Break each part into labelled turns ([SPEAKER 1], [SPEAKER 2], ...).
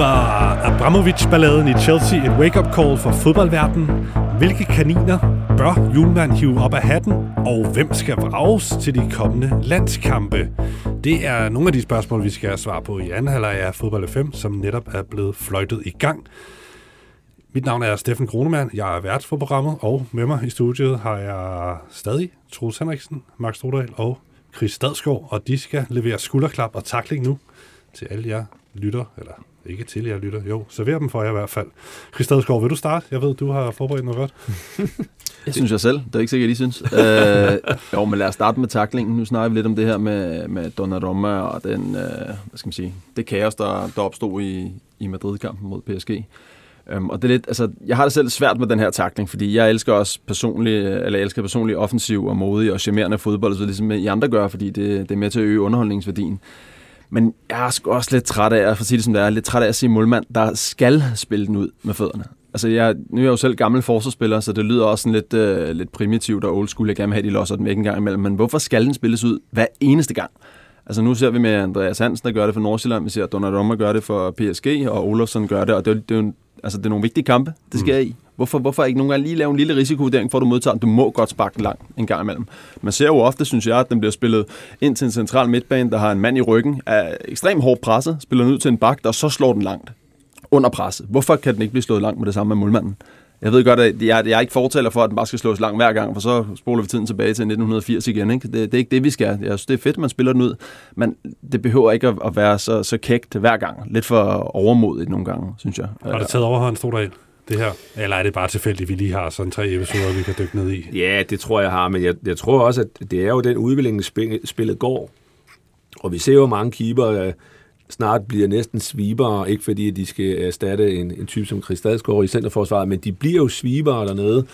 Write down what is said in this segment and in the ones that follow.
[SPEAKER 1] var Abramovic-balladen i Chelsea et wake-up call for fodboldverdenen? Hvilke kaniner bør Julemand hive op af hatten? Og hvem skal vrages til de kommende landskampe? Det er nogle af de spørgsmål, vi skal svare på i anden halvleg af Fodbold 5, som netop er blevet fløjtet i gang. Mit navn er Steffen Kronemann. Jeg er vært for programmet, og med mig i studiet har jeg stadig Troels Henriksen, Max Strodal og Chris Stadsgaard, og de skal levere skulderklap og takling nu til alle jer lytter, eller ikke til jer lytter, jo, server dem for jer i hvert fald. Chris Stadsgaard, vil du starte? Jeg ved, du har forberedt noget godt.
[SPEAKER 2] Det synes jeg selv. Det er ikke sikkert, I synes. øh, jo, men lad os starte med taklingen. Nu snakker vi lidt om det her med, med Donnarumma og den, øh, hvad skal man sige, det kaos, der, der opstod i, i Madrid-kampen mod PSG. Um, og det er lidt, altså, jeg har det selv svært med den her takling, fordi jeg elsker også personlig, eller jeg elsker personlig offensiv og modig og charmerende fodbold, så ligesom I andre gør, fordi det, det er med til at øge underholdningsværdien. Men jeg er sgu også lidt træt af, for at sige det som det er, lidt træt af at sige målmand, der skal spille den ud med fødderne. Altså, jeg, nu er jeg jo selv gammel forsvarsspiller, så det lyder også sådan lidt, øh, lidt primitivt og old school. Jeg gerne vil have, at de losser den væk en gang imellem. Men hvorfor skal den spilles ud hver eneste gang? Altså nu ser vi med Andreas Hansen, der gør det for Nordsjælland, vi ser Donnarumma gør det for PSG, og Olofsson gør det, og det, det, er, jo, altså, det er nogle vigtige kampe, det skal mm. i. Hvorfor, hvorfor ikke nogle gange lige lave en lille risikovurdering, for at du modtager Du må godt sparke den langt en gang imellem. Man ser jo ofte, synes jeg, at den bliver spillet ind til en central midtbane, der har en mand i ryggen, er ekstremt hårdt presset, spiller den ud til en bak, der så slår den langt under presset. Hvorfor kan den ikke blive slået langt med det samme med målmanden? Jeg ved godt, at jeg, jeg er ikke fortaler for, at den bare skal slås langt hver gang, for så spoler vi tiden tilbage til 1980 igen. Ikke? Det, det er ikke det, vi skal. Jeg synes, det er fedt, at man spiller den ud, men det behøver ikke at, være så, så kægt hver gang. Lidt for overmodigt nogle gange, synes jeg.
[SPEAKER 1] Har det taget overhånd, stod der det her? Eller er det bare tilfældigt, at vi lige har sådan tre episoder, vi kan dykke ned i?
[SPEAKER 3] Ja, det tror jeg har, men jeg, jeg tror også, at det er jo den udvikling, spillet går. Og vi ser jo mange keeper, øh, snart bliver næsten sweeper, ikke fordi de skal erstatte en, en type som Chris Stadsgaard i centerforsvaret, men de bliver jo sweeper dernede,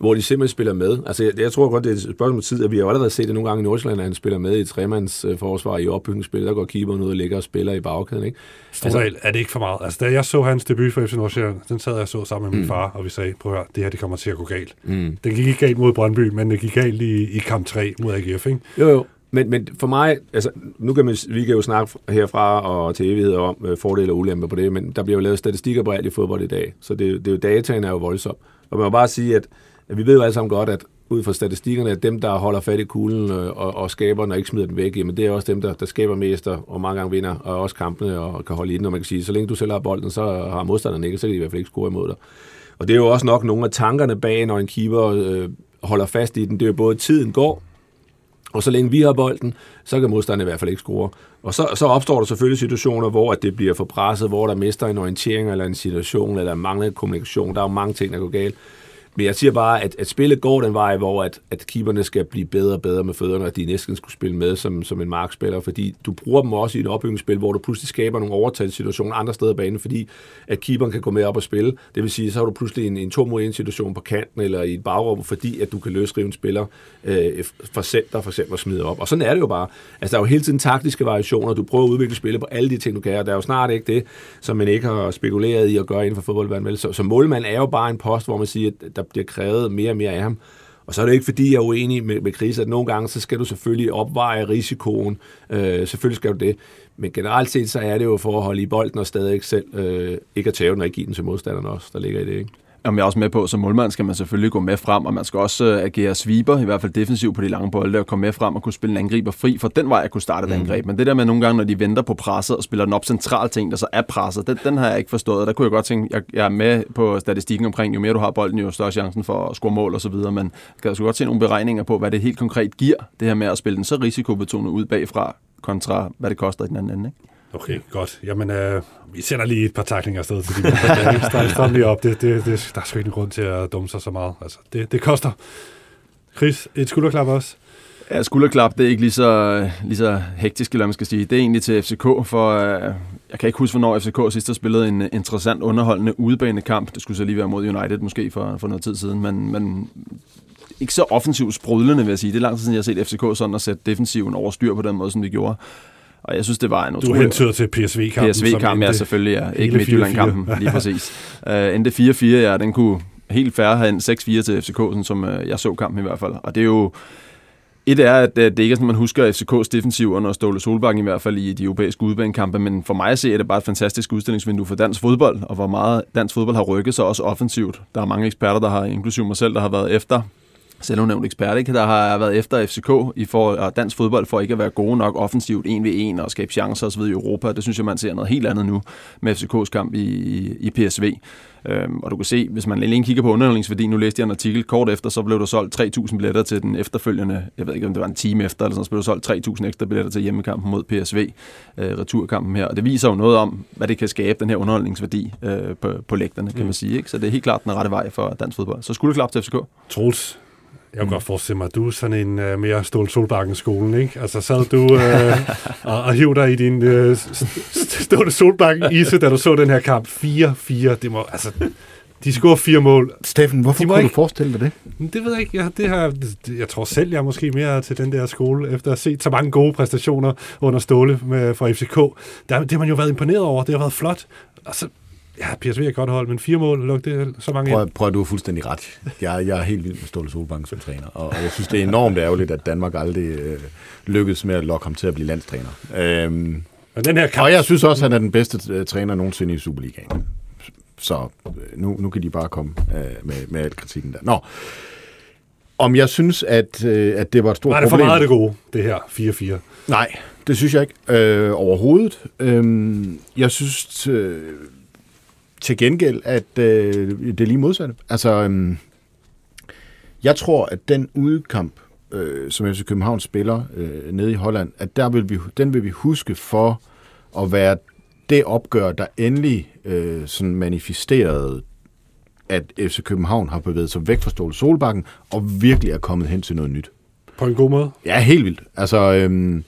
[SPEAKER 3] hvor de simpelthen spiller med. Altså, jeg, jeg tror godt, det er et spørgsmål om tid, at vi har allerede set det nogle gange i Nordsjælland, at han spiller med i et tremands øh, forsvar i opbygningsspil, der går keeperen ud og ligger og spiller i bagkæden, ikke?
[SPEAKER 1] Altså, er det ikke for meget? Altså, da jeg så hans debut for FC Nordsjælland, den sad jeg så sammen med min mm. far, og vi sagde, prøv at høre, det her det kommer til at gå galt. Mm. Den gik ikke galt mod Brøndby, men det gik galt i, i kamp 3 mod AGF, ikke?
[SPEAKER 3] Jo, jo. Men, men for mig, altså, nu kan man, vi kan jo snakke herfra og til evighed om øh, fordele og ulemper på det, men der bliver jo lavet statistikker på alt i fodbold i dag, så det, det er jo, dataen er jo voldsom. Og man må bare sige, at, at vi ved jo alle sammen godt, at ud fra statistikkerne, at dem, der holder fat i kuglen øh, og, og skaber den og ikke smider den væk, jamen det er også dem, der, der skaber mest og mange gange vinder, og også kampene og kan holde i den, og man kan sige, så længe du selv har bolden, så har modstanderen ikke, så kan de i hvert fald ikke score imod dig. Og det er jo også nok nogle af tankerne bag, når en keeper øh, holder fast i den. Det er jo både, tiden går, og så længe vi har bolden, så kan modstanderne i hvert fald ikke score. Og så, så opstår der selvfølgelig situationer, hvor at det bliver for presset, hvor der mister en orientering eller en situation, eller mangler kommunikation. Der er jo mange ting, der går galt. Men jeg siger bare, at, at spillet går den vej, hvor at, at keeperne skal blive bedre og bedre med fødderne, og de næsten skulle spille med som, som en markspiller, fordi du bruger dem også i et opbygningsspil, hvor du pludselig skaber nogle overtalssituationer andre steder i banen, fordi at keeperen kan gå med op og spille. Det vil sige, så har du pludselig en, en 2 mod 1 situation på kanten eller i et bagrum, fordi at du kan løsrive en spiller øh, fra center for eksempel og smide op. Og sådan er det jo bare. Altså, der er jo hele tiden taktiske variationer. Du prøver at udvikle spillet på alle de ting, du kan, og der er jo snart ikke det, som man ikke har spekuleret i at gøre inden for fodboldverdenen. Så, så målmand er jo bare en post, hvor man siger, at der bliver krævet mere og mere af ham. Og så er det ikke, fordi jeg er uenig med, med Chris, at nogle gange, så skal du selvfølgelig opveje risikoen. Øh, selvfølgelig skal du det. Men generelt set, så er det jo for at holde i bolden og stadig ikke selv øh, ikke at tage den og ikke give den til modstanderen også, der ligger i det. Ikke?
[SPEAKER 2] Jamen, jeg er også med på, som målmand skal man selvfølgelig gå med frem, og man skal også uh, agere sweeper, i hvert fald defensivt på de lange bolde, og komme med frem og kunne spille en angriber fri, for den vej at kunne starte et mm. angreb. Men det der med nogle gange, når de venter på presset og spiller den op centralt ting, der så er presset, den, den har jeg ikke forstået. Der kunne jeg godt tænke, jeg, jeg er med på statistikken omkring, jo mere du har bolden, jo større chancen for at score mål og så videre, men jeg godt se nogle beregninger på, hvad det helt konkret giver, det her med at spille den så risikobetonet ud bagfra, kontra hvad det koster i den anden ende. Ikke?
[SPEAKER 1] Okay, godt. Jamen, øh, vi sender lige et par taklinger afsted fordi de der. Stram lige op. Det, det, det, der er sgu ikke grund til at dumme sig så meget. Altså, det, det koster. Chris, et skulderklap også?
[SPEAKER 2] Ja, skulderklap, det er ikke lige så, lige så hektisk, eller man skal sige. Det er egentlig til FCK, for øh, jeg kan ikke huske, hvornår FCK sidst har spillet en interessant, underholdende udebanekamp. Det skulle så lige være mod United måske for, for noget tid siden, men, men ikke så offensivt sprudlende, vil jeg sige. Det er lang tid siden, jeg har set FCK sådan at sætte defensiven over styr på den måde, som de gjorde. Og jeg synes, det var en
[SPEAKER 1] utrolig... Du hentyder til PSV-kampen.
[SPEAKER 2] PSV-kampen, ja, selvfølgelig, ja. Ikke Midtjylland-kampen, lige præcis. Uh, endte 4-4, ja, den kunne helt færre have en 6-4 til FCK, sådan som uh, jeg så kampen i hvert fald. Og det er jo Et er, at det ikke er sådan, man husker FCK's defensiv under Ståle Solbakken i hvert fald i de europæiske udbanekampe, men for mig at se er det bare et fantastisk udstillingsvindue for dansk fodbold, og hvor meget dansk fodbold har rykket sig også offensivt. Der er mange eksperter, der har, inklusive mig selv, der har været efter selvudnævnt ekspert, ikke? der har været efter FCK i for, og dansk fodbold for ikke at være gode nok offensivt, en ved en og skabe chancer osv. i Europa. Det synes jeg, man ser noget helt andet nu med FCK's kamp i, i PSV. Øhm, og du kan se, hvis man alene kigger på underholdningsværdi, nu læste jeg en artikel kort efter, så blev der solgt 3.000 billetter til den efterfølgende, jeg ved ikke om det var en time efter, eller sådan, så blev der solgt 3.000 ekstra billetter til hjemmekampen mod PSV, øh, returkampen her. Og det viser jo noget om, hvad det kan skabe, den her underholdningsværdi øh, på, på lægterne, kan man sige. Ikke? Så det er helt klart den rette vej for dansk fodbold. Så skulle det klart til FCK.
[SPEAKER 1] Troels, jeg kan mm. godt forestille mig, at du er sådan en uh, mere Stål Solbakken-skolen, ikke? Altså sad du uh, og, og hiv dig i din uh, Ståle Solbakken-ise, da du så den her kamp. 4-4, det må, altså, de scorer fire mål.
[SPEAKER 4] Steffen, hvorfor kunne ikke... du forestille dig det?
[SPEAKER 1] Det ved jeg ikke. Jeg, det her, jeg tror selv, jeg er måske mere til den der skole, efter at have set så mange gode præstationer under Ståle med, for FCK. Der, det har man jo været imponeret over. Det har været flot. Altså, Ja, PSV er godt hold, men fire mål, luk det så mange
[SPEAKER 4] prøv, prøv, du har fuldstændig ret. Jeg, jeg er helt vild med Ståle Solbank som træner, og, og jeg synes, det er enormt ærgerligt, at Danmark aldrig øh, lykkedes med at lokke ham til at blive landstræner. Øhm,
[SPEAKER 1] men den her kamp...
[SPEAKER 4] Og jeg synes også, at han er den bedste øh, træner nogensinde i Superligaen. Så øh, nu, nu kan de bare komme øh, med, med al kritikken der. Nå, om jeg synes, at, øh, at det var et stort problem...
[SPEAKER 1] Nej, det er for meget det gode, det her 4-4.
[SPEAKER 4] Nej, det synes jeg ikke øh, overhovedet. Øh, jeg synes... Øh, til gengæld, at øh, det er lige modsatte. Altså, øh, jeg tror, at den udkamp, øh, som FC København spiller øh, nede i Holland, at der vil vi, den vil vi huske for at være det opgør, der endelig øh, sådan manifesterede, at FC København har bevæget sig væk fra Ståle Solbakken og virkelig er kommet hen til noget nyt.
[SPEAKER 1] På en god måde?
[SPEAKER 4] Ja, helt vildt. Altså, øh,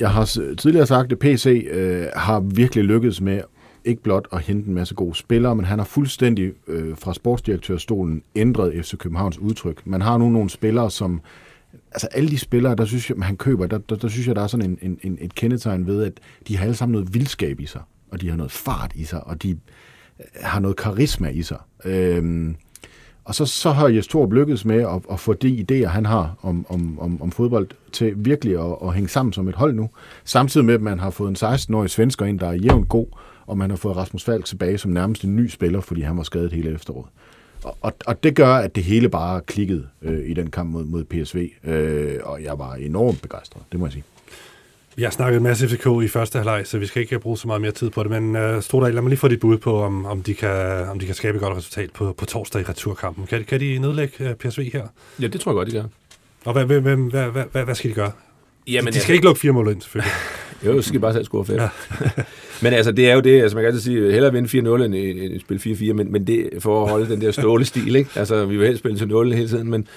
[SPEAKER 4] jeg har tidligere sagt, at PC øh, har virkelig lykkedes med ikke blot at hente en masse gode spillere, men han har fuldstændig øh, fra sportsdirektørstolen ændret FC Københavns udtryk. Man har nu nogle spillere, som... Altså alle de spillere, der synes jeg, han køber, der, der, der synes jeg, der er sådan en, en, en, et kendetegn ved, at de har alle sammen noget vildskab i sig, og de har noget fart i sig, og de øh, har noget karisma i sig. Øhm, og så, så har Jes Torp lykkedes med at, at få de idéer, han har om, om, om, om fodbold, til virkelig at, at hænge sammen som et hold nu. Samtidig med, at man har fået en 16-årig svensker ind, der er jævnt god, og man har fået Rasmus Falk tilbage som nærmest en ny spiller, fordi han var skadet hele efteråret. Og, og, og det gør, at det hele bare klikkede øh, i den kamp mod, mod PSV, øh, og jeg var enormt begejstret, det må jeg sige.
[SPEAKER 1] Vi har snakket en masse FCK i første halvleg, så vi skal ikke bruge så meget mere tid på det, men uh, Stordal, lad mig lige få dit bud på, om, om, de kan, om de kan skabe et godt resultat på, på torsdag i returkampen. Kan, kan de nedlægge uh, PSV her?
[SPEAKER 3] Ja, det tror jeg godt, de gør.
[SPEAKER 1] Og hvad, hvad, hvad, hvad, hvad, hvad skal de gøre? Jamen, de skal jeg... ikke lukke fire mål ind, selvfølgelig.
[SPEAKER 3] jo, så skal de bare selv score fem. Ja. men altså, det er jo det, altså man kan altid sige, hellere vinde 4-0 end, end spille 4-4, men, men det for at holde den der ståle stil, ikke? Altså, vi vil helst spille til 0 hele tiden, men,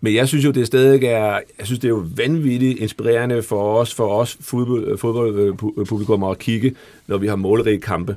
[SPEAKER 3] men jeg synes jo, det stadig er, jeg synes, det er jo vanvittigt inspirerende for os, for os fodbold, fodboldpublikum at kigge, når vi har målrige kampe.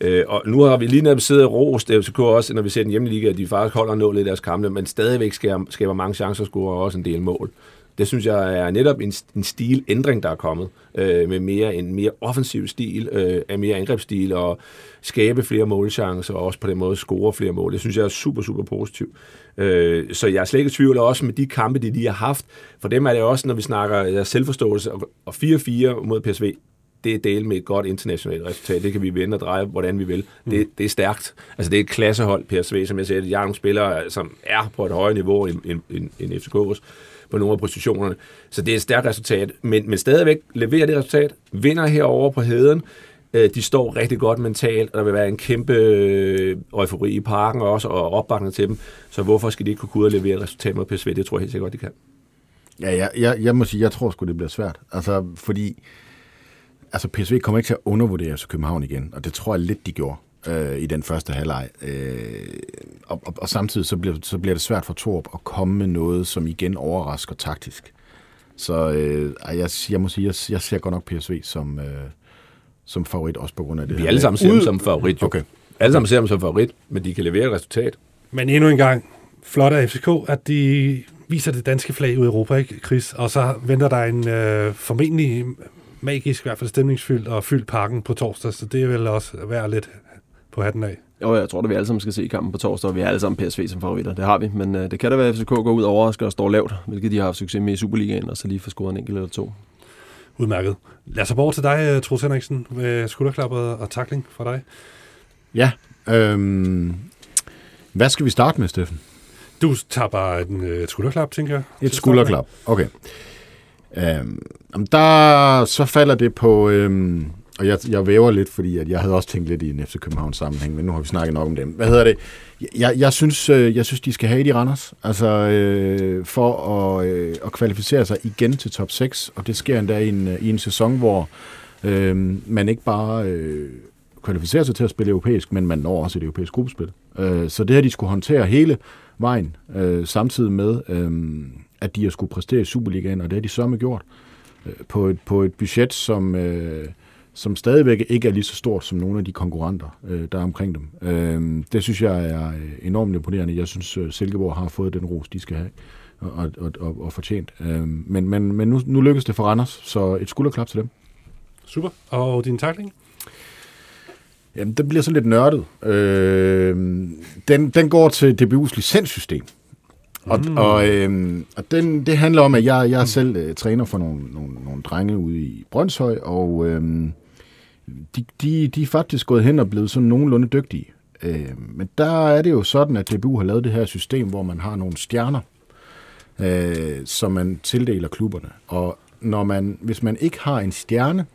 [SPEAKER 3] Øh, og nu har vi lige netop siddet og rost FCK også, når vi ser den hjemlige liga, at de faktisk holder nålet i deres kampe, men stadigvæk skaber, skaber mange chancer og scorer også en del mål. Det synes jeg er netop en, en stilændring, der er kommet, øh, med mere en mere offensiv stil, øh, af mere angrebsstil, og skabe flere målchancer, og også på den måde score flere mål. Det synes jeg er super, super positivt. Øh, så jeg er slet ikke i tvivl også med de kampe, de lige har haft. For dem er det også, når vi snakker selvforståelse, og 4-4 mod PSV, det er del med et godt internationalt resultat. Det kan vi vende og dreje, hvordan vi vil. Mm. Det, det er stærkt. Altså, det er et klassehold, PSV, som jeg siger. Jeg er nogle spillere, som er på et højere niveau end, end, end FCK's på nogle af positionerne. Så det er et stærkt resultat. Men, men stadigvæk leverer det resultat. Vinder herover på heden. Øh, de står rigtig godt mentalt, og der vil være en kæmpe øh, eufori i parken også, og opbakning til dem. Så hvorfor skal de ikke kunne ud og levere et resultat mod PSV? Det tror jeg helt sikkert, de kan.
[SPEAKER 4] Ja, jeg, jeg, jeg må sige, jeg tror sgu, det bliver svært. Altså, fordi altså PSV kommer ikke til at undervurdere så København igen, og det tror jeg lidt, de gjorde øh, i den første halvleg. Øh, og, og, og samtidig så bliver, så bliver det svært for Torp at komme med noget, som igen overrasker taktisk. Så øh, jeg, jeg må sige, jeg, jeg ser godt nok PSV som, øh, som favorit, også på grund af det.
[SPEAKER 3] Vi alle sammen ser dem som favorit, jo. Okay. Alle sammen ser dem som favorit, men de kan levere et resultat.
[SPEAKER 1] Men endnu en gang, flot af FCK, at de viser det danske flag ud i Europa, ikke, Chris? Og så venter der en øh, formentlig magisk, i hvert fald stemningsfyldt og fyldt parken på torsdag, så det vil også være lidt på hatten af.
[SPEAKER 2] Jo, jeg tror, at vi alle sammen skal se kampen på torsdag, og vi er alle sammen PSV som favoritter. Det har vi, men øh, det kan da være, at FCK går ud og overrasker og står lavt, hvilket de har haft succes med i Superligaen, og så lige får scoret en enkelt eller to.
[SPEAKER 1] Udmærket. Lad os over til dig, øh, Troels Henriksen, med skulderklap og, og takling fra dig.
[SPEAKER 4] Ja. Øhm, hvad skal vi starte med, Steffen?
[SPEAKER 1] Du tager bare en, øh, et skulderklap, tænker jeg.
[SPEAKER 4] Et skulderklap. Okay. Øhm, der så falder det på... Øhm, og jeg, jeg væver lidt, fordi at jeg havde også tænkt lidt i en FC København sammenhæng, men nu har vi snakket nok om dem. Hvad hedder det? Jeg, jeg, synes, øh, jeg synes, de skal have det i Randers, altså øh, for at, øh, at kvalificere sig igen til top 6, og det sker endda i en, øh, i en sæson, hvor øh, man ikke bare øh, kvalificerer sig til at spille europæisk, men man når også et europæisk gruppespil. Øh, så det her, de skulle håndtere hele vejen, øh, samtidig med, øh, at de har skulle præstere i Superligaen, og det har de sørme gjort øh, på, et, på et budget, som... Øh, som stadigvæk ikke er lige så stort som nogle af de konkurrenter, øh, der er omkring dem. Øh, det synes jeg er øh, enormt imponerende. Jeg synes, øh, Silkeborg har fået den ros, de skal have og, og, og, og fortjent. Øh, men men, men nu, nu lykkes det for Randers, så et skulderklap til dem.
[SPEAKER 1] Super. Og din takling?
[SPEAKER 4] Jamen, den bliver så lidt nørdet. Øh, den, den går til DBU's licenssystem. Og, mm. og, øhm, og den, det handler om, at jeg, jeg er selv øh, træner for nogle, nogle, nogle drenge ude i Brøndshøj, og øhm, de, de, de er faktisk gået hen og blevet sådan nogenlunde dygtige. Øh, men der er det jo sådan, at DBU har lavet det her system, hvor man har nogle stjerner, øh, som man tildeler klubberne. Og når man, hvis man ikke har en stjerne,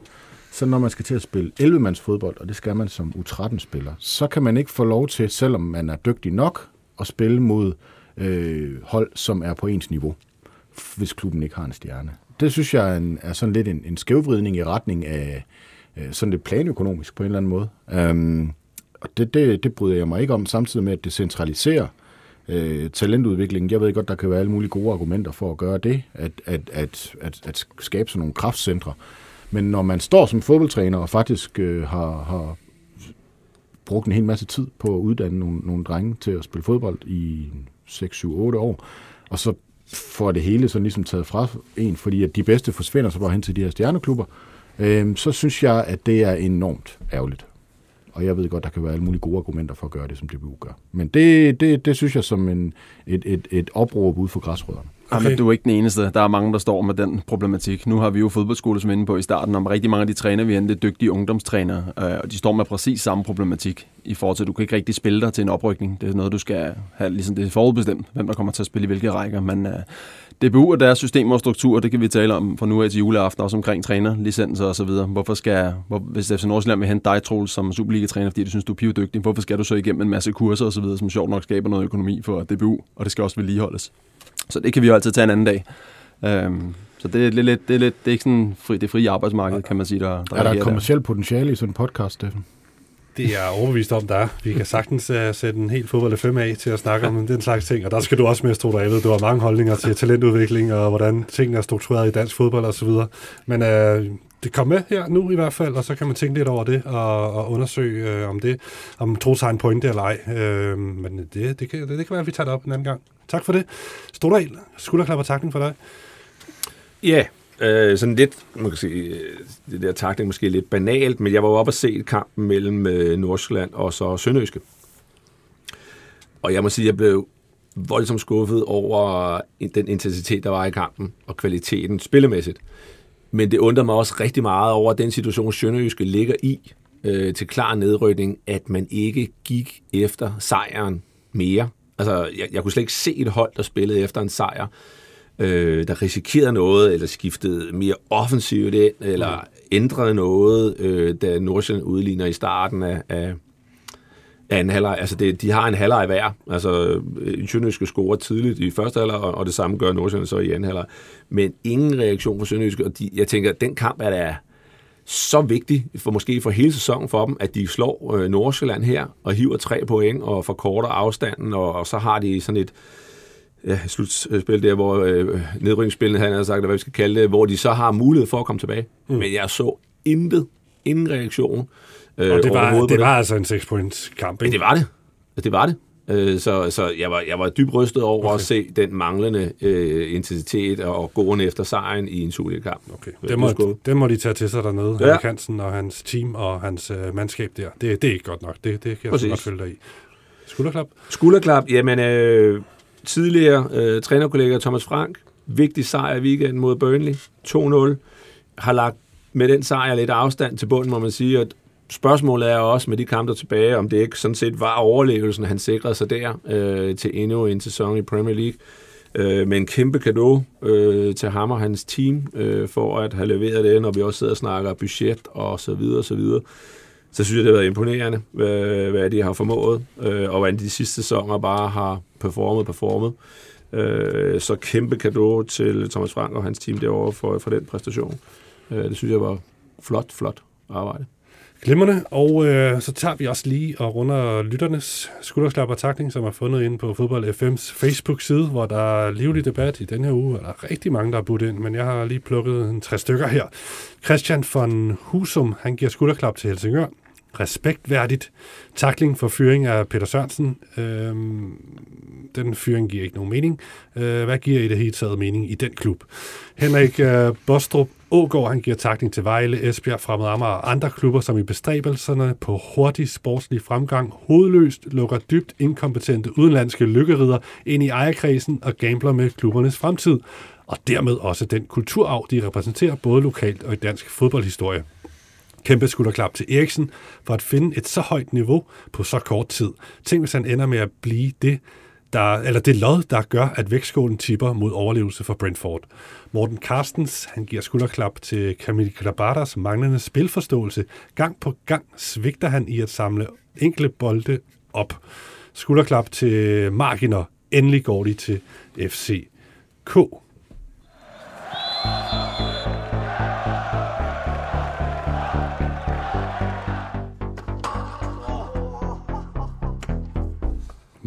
[SPEAKER 4] så når man skal til at spille 11-mands fodbold, og det skal man som U13-spiller, så kan man ikke få lov til, selvom man er dygtig nok, at spille mod øh, hold, som er på ens niveau, hvis klubben ikke har en stjerne. Det synes jeg er, en, er sådan lidt en, en skævvridning i retning af, Øh, sådan lidt planøkonomisk på en eller anden måde. Øhm, og det, det, det bryder jeg mig ikke om, samtidig med, at det centraliserer øh, talentudviklingen. Jeg ved godt, der kan være alle mulige gode argumenter for at gøre det, at, at, at, at, at skabe sådan nogle kraftcentre. Men når man står som fodboldtræner og faktisk øh, har, har brugt en hel masse tid på at uddanne nogle, nogle drenge til at spille fodbold i 6, 7, 8 år, og så får det hele sådan ligesom taget fra en, fordi at de bedste forsvinder så bare hen til de her stjerneklubber, øh, Øhm, så synes jeg, at det er enormt ærgerligt. Og jeg ved godt, der kan være alle mulige gode argumenter for at gøre det, som DBU gør. Men det, det, det synes jeg som en, et, et, et opråb ud for græsrødderne.
[SPEAKER 2] Okay. Ja, men du er ikke den eneste. Der er mange, der står med den problematik. Nu har vi jo fodboldskole som inde på i starten, om rigtig mange af de træner, vi er dygtige ungdomstrænere, øh, og de står med præcis samme problematik i forhold til, at du kan ikke rigtig spille dig til en oprykning. Det er noget, du skal have, ligesom det er forudbestemt, hvem der kommer til at spille i hvilke rækker. Men uh, DBU og deres system og struktur, det kan vi tale om fra nu af til juleaften, også omkring træner, licenser og så videre. Hvorfor skal, hvor, hvis FC Nordsjælland vil hente dig, Troels, som Superliga-træner, fordi du synes, du er pivdygtig, hvorfor skal du så igennem en masse kurser og så videre, som sjovt nok skaber noget økonomi for DBU, og det skal også vedligeholdes. Så det kan vi jo altid tage en anden dag. Øhm, så det er, lidt, det, er lidt, det er ikke sådan fri, det frie arbejdsmarked, kan man sige, der,
[SPEAKER 4] der Er der et kommersielt potentiale i sådan en podcast, Steffen?
[SPEAKER 1] Det er jeg overbevist om, der er. Vi kan sagtens uh, sætte en helt fodbold 5 af til at snakke om den slags ting, og der skal du også med, Stroder. Jeg ved, du har mange holdninger til talentudvikling og hvordan tingene er struktureret i dansk fodbold osv. Men uh, det kom med her nu i hvert fald, og så kan man tænke lidt over det og, og undersøge, øh, om det om Troels har en pointe eller ej. Øh, men det, det, kan, det, det kan være, at vi tager det op en anden gang. Tak for det. Stordal, skulderklap og takken for dig.
[SPEAKER 3] Ja, øh, sådan lidt, man kan sige, øh, det der takning måske lidt banalt, men jeg var jo oppe og se kampen mellem øh, Nordsjælland og så Sønderøske. Og jeg må sige, at jeg blev voldsomt skuffet over den intensitet, der var i kampen, og kvaliteten spillemæssigt. Men det undrer mig også rigtig meget over den situation, Sønderjyske ligger i øh, til klar nedrykning, at man ikke gik efter sejren mere. Altså, jeg, jeg kunne slet ikke se et hold, der spillede efter en sejr, øh, der risikerede noget, eller skiftede mere offensivt ind, eller mm. ændrede noget, øh, da Nordsjælland udligner i starten af, af, af en halvleg. Altså, det, de har en halvleg hver. Altså, Sønderjyske scorer tidligt i første halvleg, og, og det samme gør Nordsjælland så i anden halvleg. Men ingen reaktion fra Sønderjyske, og de, jeg tænker, at den kamp er da så vigtig, for måske for hele sæsonen for dem, at de slår øh, Nordsjælland her, og hiver tre point, og forkorter afstanden, og, og så har de sådan et ja, slutspil der, hvor øh, nedrykningsspillene, han har sagt, hvad vi skal kalde det, hvor de så har mulighed for at komme tilbage. Mm. Men jeg så intet, ingen reaktion.
[SPEAKER 1] Øh, og det var, det var altså en 6 points kamp, ikke?
[SPEAKER 3] Ja, det var det. Det var det. Øh, så så jeg, var, jeg var dybt rystet over okay. at se den manglende øh, intensitet og gående efter sejren i en Superliga-kamp.
[SPEAKER 1] Okay. Det må, det må de tage til sig dernede, ja. Henrik Hansen og hans team og hans øh, mandskab der. Det, det er ikke godt nok. Det, det kan jeg Præcis. godt følge dig i. Skulderklap?
[SPEAKER 3] Skulderklap, jamen øh, tidligere øh, trænerkollega Thomas Frank, vigtig sejr i weekenden mod Burnley, 2-0, har lagt med den sejr lidt afstand til bunden, må man sige, at spørgsmålet er også med de kampe tilbage, om det ikke sådan set var overlevelsen, han sikrede sig der øh, til endnu en sæson i Premier League. Øh, med en kæmpe gave øh, til ham og hans team øh, for at have leveret det, når vi også sidder og snakker budget og så videre og så videre. Så synes jeg, det har været imponerende, hvad, hvad de har formået, øh, og hvordan de sidste sæsoner bare har performet performet. Øh, så kæmpe gave til Thomas Frank og hans team derovre for, for den præstation. Øh, det synes jeg var flot, flot arbejde.
[SPEAKER 1] Glimmerne, og øh, så tager vi også lige og runder lytternes skulderklap og takning, som er fundet inde på Fodbold FM's Facebook-side, hvor der er livlig debat i den her uge, og der er rigtig mange, der er budt ind, men jeg har lige plukket en tre stykker her. Christian von Husum, han giver skulderklap til Helsingør. Respektværdigt. Takling for fyring af Peter Sørensen. Øhm, den fyring giver ikke nogen mening. Øh, hvad giver i det hele taget mening i den klub? Henrik øh, Bostrup Ågaard, han giver takning til Vejle, Esbjerg, Fremad Amager og andre klubber, som i bestræbelserne på hurtig sportslig fremgang hovedløst lukker dybt inkompetente udenlandske lykkerider ind i ejerkredsen og gambler med klubbernes fremtid, og dermed også den kulturarv, de repræsenterer både lokalt og i dansk fodboldhistorie. Kæmpe skulderklap til Eriksen for at finde et så højt niveau på så kort tid. Tænk, hvis han ender med at blive det, der, eller det lod, der gør, at vægtskålen tipper mod overlevelse for Brentford. Morten Carstens, han giver skulderklap til Camille Grabatas manglende spilforståelse. Gang på gang svigter han i at samle enkle bolde op. Skulderklap til Marginer. Endelig går de til FCK.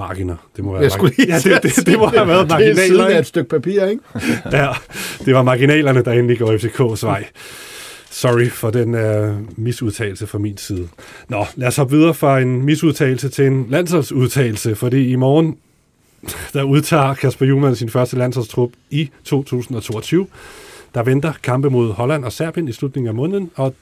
[SPEAKER 1] Marginer. Det må være
[SPEAKER 4] jeg skulle
[SPEAKER 1] ja, det, det, det, må have været marginaler.
[SPEAKER 4] Det er et stykke papir, ikke?
[SPEAKER 1] ja, det var marginalerne, der endelig går FCK's vej. Sorry for den uh, misudtalelse fra min side. Nå, lad os hoppe videre fra en misudtalelse til en landsholdsudtalelse, fordi i morgen der udtager Kasper Juhlmann sin første landsholdstrup i 2022. Der venter kampe mod Holland og Serbien i slutningen af måneden, og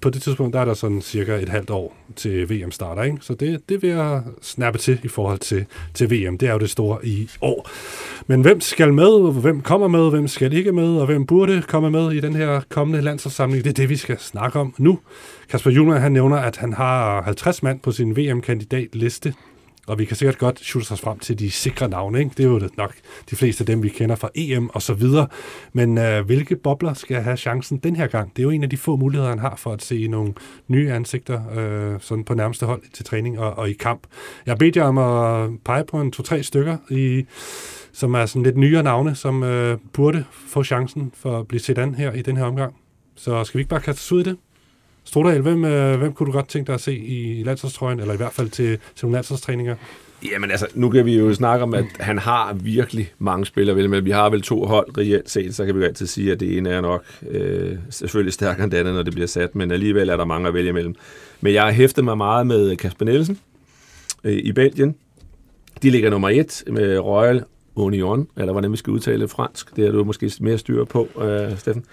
[SPEAKER 1] på det tidspunkt, der er der sådan cirka et halvt år til VM starter, ikke? Så det, det vil jeg snappe til i forhold til, til VM. Det er jo det store i år. Men hvem skal med, hvem kommer med, hvem skal ikke med, og hvem burde komme med i den her kommende landsholdssamling? Det er det, vi skal snakke om nu. Kasper Juhlmann, han nævner, at han har 50 mand på sin VM-kandidatliste og vi kan sikkert godt shoot os frem til de sikre navne. Ikke? Det er jo nok de fleste af dem, vi kender fra EM og så videre. Men øh, hvilke bobler skal have chancen den her gang? Det er jo en af de få muligheder, han har for at se nogle nye ansigter øh, sådan på nærmeste hold til træning og, og i kamp. Jeg har jer om at pege på en to-tre stykker, i, som er sådan lidt nyere navne, som øh, burde få chancen for at blive set an her i den her omgang. Så skal vi ikke bare kaste os ud i det? Stordal, hvem, øh, hvem kunne du godt tænke dig at se i landsholdstrøjen, eller i hvert fald til, til nogle landsholdstræninger?
[SPEAKER 3] Jamen altså, nu kan vi jo snakke om, at han har virkelig mange spillere, vel, men vi har vel to hold reelt set, så kan vi jo altid sige, at det ene er nok øh, selvfølgelig stærkere end det andet, når det bliver sat, men alligevel er der mange at vælge imellem. Men jeg har hæftet mig meget med Kasper Nielsen øh, i Belgien. De ligger nummer et med Royal Union, eller hvordan vi skal udtale fransk. Det er du måske mere styr på, øh, Steffen.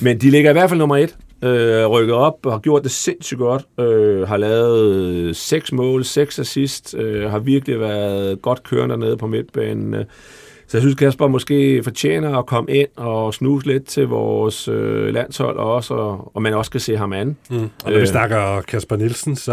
[SPEAKER 3] Men de ligger i hvert fald nummer et øh, rykket op og har gjort det sindssygt godt. Øh, har lavet seks mål, seks assist, øh, har virkelig været godt kørende nede på midtbanen. Øh, så jeg synes, Kasper måske fortjener at komme ind og snuse lidt til vores øh, landshold også, og, og man også kan se ham an.
[SPEAKER 1] Mm. Og når øh, vi snakker Kasper Nielsen, så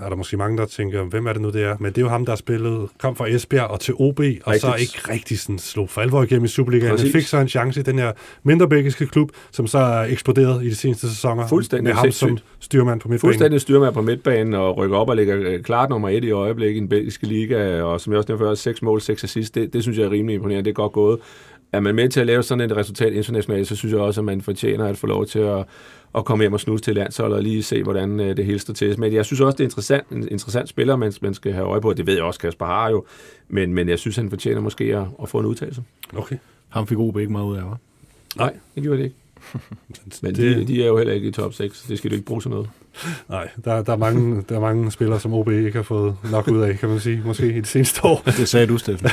[SPEAKER 1] er der måske mange, der tænker, hvem er det nu, det er? Men det er jo ham, der har spillet, kom fra Esbjerg og til OB, Rigtigt. og så ikke rigtig sådan slog for alvor igennem i Superligaen. Han fik så en chance i den her mindre belgiske klub, som så er eksploderet i de seneste sæsoner.
[SPEAKER 3] Fuldstændig
[SPEAKER 1] med ham som styrmand på midtbanen.
[SPEAKER 3] Fuldstændig styrmand på midtbanen og rykker op og ligger øh, klart nummer et i øjeblikket i den belgiske liga, og som jeg også nævnte før, seks mål, seks assist, det, det synes jeg er rimelig imponerende. Det er godt gået. Er man med til at lave sådan et resultat internationalt, så synes jeg også, at man fortjener at få lov til at, at komme hjem og snuse til landsholdet og lige se, hvordan øh, det hele står til. Men jeg synes også, det er interessant, en interessant spiller, man, man skal have øje på. Det ved jeg også, Kasper har jo. Men, men jeg synes, han fortjener måske at, at få en udtalelse.
[SPEAKER 1] Okay.
[SPEAKER 4] Ham fik OB ikke meget ud af, hva'?
[SPEAKER 3] Nej, det gjorde det ikke. Men
[SPEAKER 1] det-
[SPEAKER 3] de, de er jo heller ikke i top 6. Det skal du ikke bruge til noget.
[SPEAKER 1] Nej, der, der, er mange, der er mange spillere, som OB ikke har fået nok ud af, kan man sige, måske i de seneste år.
[SPEAKER 4] Det sagde du, Steffen.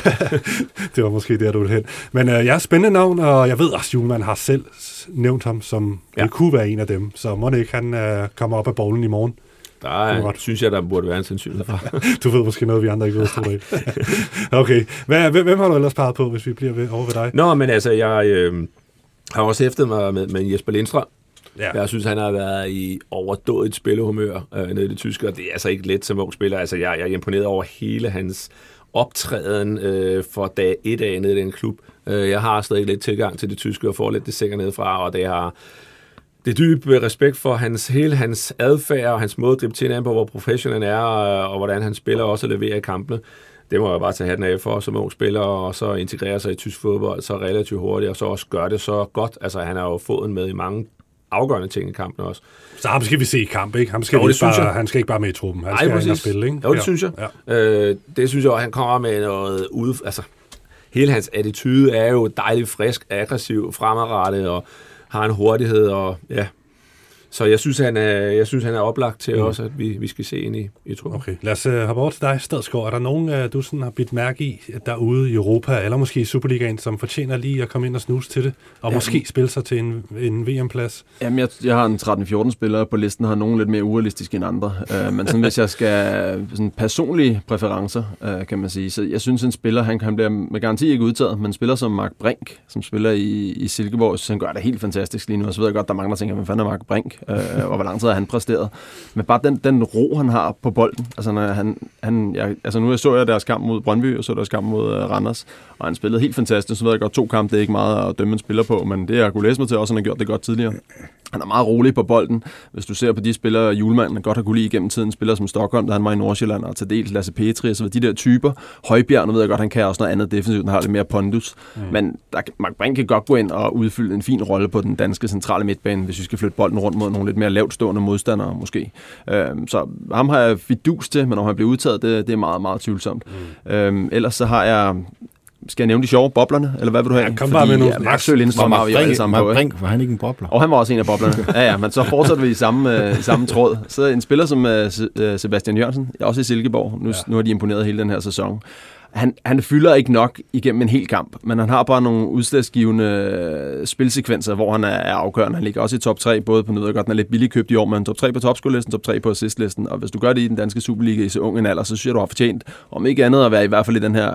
[SPEAKER 1] Det var måske der, du ville hen. Men øh, jeg er spændende navn, og jeg ved også, at Julemand har selv nævnt ham, som ja. Det kunne være en af dem. Så må det ikke, han øh, kommer op af bolden i morgen.
[SPEAKER 3] Der
[SPEAKER 1] Det er
[SPEAKER 3] er,
[SPEAKER 1] godt.
[SPEAKER 3] synes jeg, der burde være en sandsynlighed for.
[SPEAKER 1] Du ved måske noget, vi andre ikke ved, tror jeg. okay. Hvad, hvem, hvem har du ellers peget på, hvis vi bliver ved, over ved dig?
[SPEAKER 3] Nå, men altså, jeg øh, har også hæftet mig med, med Jesper Lindstrøm.
[SPEAKER 1] Ja.
[SPEAKER 3] Jeg synes, han har været i overdådigt spillehumør øh, nede i det tyske, og det er altså ikke let som ung spiller. Altså, jeg, jeg er imponeret over hele hans optræden øh, for dag et af nede i den klub. Øh, jeg har stadig lidt tilgang til det tyske og får lidt det sikkert nedefra, og det har det er dyb øh, respekt for hans, hele hans adfærd og hans måde at gribe til an på, hvor professionel han er, og, og hvordan han spiller og også leverer i kampene. Det må jeg bare tage hatten af for som ung spiller, og så integrere sig i tysk fodbold så relativt hurtigt, og så også gøre det så godt. Altså, han har jo fået med i mange afgørende ting i kampen også.
[SPEAKER 1] Så ham skal vi se i kamp, ikke? Ham skal
[SPEAKER 3] Jo, det synes
[SPEAKER 1] bare,
[SPEAKER 3] jeg.
[SPEAKER 1] han skal ikke bare med i truppen. Han
[SPEAKER 3] Ej,
[SPEAKER 1] skal ind og spille, ikke?
[SPEAKER 3] Jo, det synes jeg.
[SPEAKER 1] Ja.
[SPEAKER 3] Øh, det synes jeg også, han kommer med noget ude... Altså, hele hans attitude er jo dejligt frisk, aggressiv, fremadrettet, og har en hurtighed, og ja... Så jeg synes, han er, jeg synes, han er oplagt til mm. også, at vi, vi skal se ind i, i truppen.
[SPEAKER 1] Okay, lad os uh, hoppe over til dig, Stadsgaard. Er der nogen, uh, du sådan har bidt mærke i derude i Europa, eller måske i Superligaen, som fortjener lige at komme ind og snuse til det, og
[SPEAKER 2] Ja.
[SPEAKER 1] måske spille sig til en, en VM-plads?
[SPEAKER 2] Jamen, jeg, jeg har en 13-14 spillere på listen, har nogen lidt mere urealistiske end andre. Uh, men sådan, hvis jeg skal sådan personlige præferencer, uh, kan man sige, så jeg synes, en spiller, han, han bliver med garanti ikke udtaget, men spiller som Mark Brink, som spiller i, i Silkeborg, så han gør det helt fantastisk lige nu. Og så ved jeg godt, der er mange, der tænker, hvad fanden er Mark Brink, øh, og hvor lang tid har han præsteret. Men bare den, den ro, han har på bolden, altså, når han, han, jeg, altså nu så jeg deres kamp mod Brøndby, og så deres kamp mod uh, Randers, og han spillede helt fantastisk. Så ved jeg godt, to kampe, det er ikke meget at dømme en spiller på, men det jeg kunne læse mig til også, han har gjort det godt tidligere. Han er meget rolig på bolden. Hvis du ser på de spillere, Julemand godt har kunne lide igennem tiden, spillere som Stockholm, da han var i Nordsjælland, og til dels Lasse Petri, og så de der typer. Højbjerg, nu ved jeg godt, han kan også noget andet defensivt, han har lidt mere pondus. Mm. Men der, Mark Brink kan godt gå ind og udfylde en fin rolle på den danske centrale midtbane, hvis vi skal flytte bolden rundt mod nogle lidt mere lavtstående modstandere måske. Øhm, så ham har jeg fidus til, men om han bliver udtaget, det, det er meget, meget tvivlsomt. Mm. Øhm, ellers så har jeg skal jeg nævne de sjove boblerne, eller hvad vil du have?
[SPEAKER 1] Ja, kom bare med nogle.
[SPEAKER 2] Ja, Maxø Lindstrøm har vi jo alle sammen på?
[SPEAKER 4] Brink, var han ikke en bobler?
[SPEAKER 2] Og han var også en af boblerne. Ja, ja, men så fortsætter vi i samme, øh, samme tråd. Så en spiller som øh, øh, Sebastian Jørgensen, også i Silkeborg. Nu,
[SPEAKER 1] Ja.
[SPEAKER 2] nu har de imponeret hele den her sæson. Han, han fylder ikke nok igennem en hel kamp, men han har bare nogle udslagsgivende øh, spilsekvenser, hvor han er, afgørende. Han ligger også i top 3, både på noget godt, han er lidt billigt købt i år, men top 3 på topskolelisten, top 3 på assistlisten. Og hvis du gør det i den danske Superliga i så ung en alder, så synes jeg, du har fortjent, om ikke andet at være i hvert fald i den her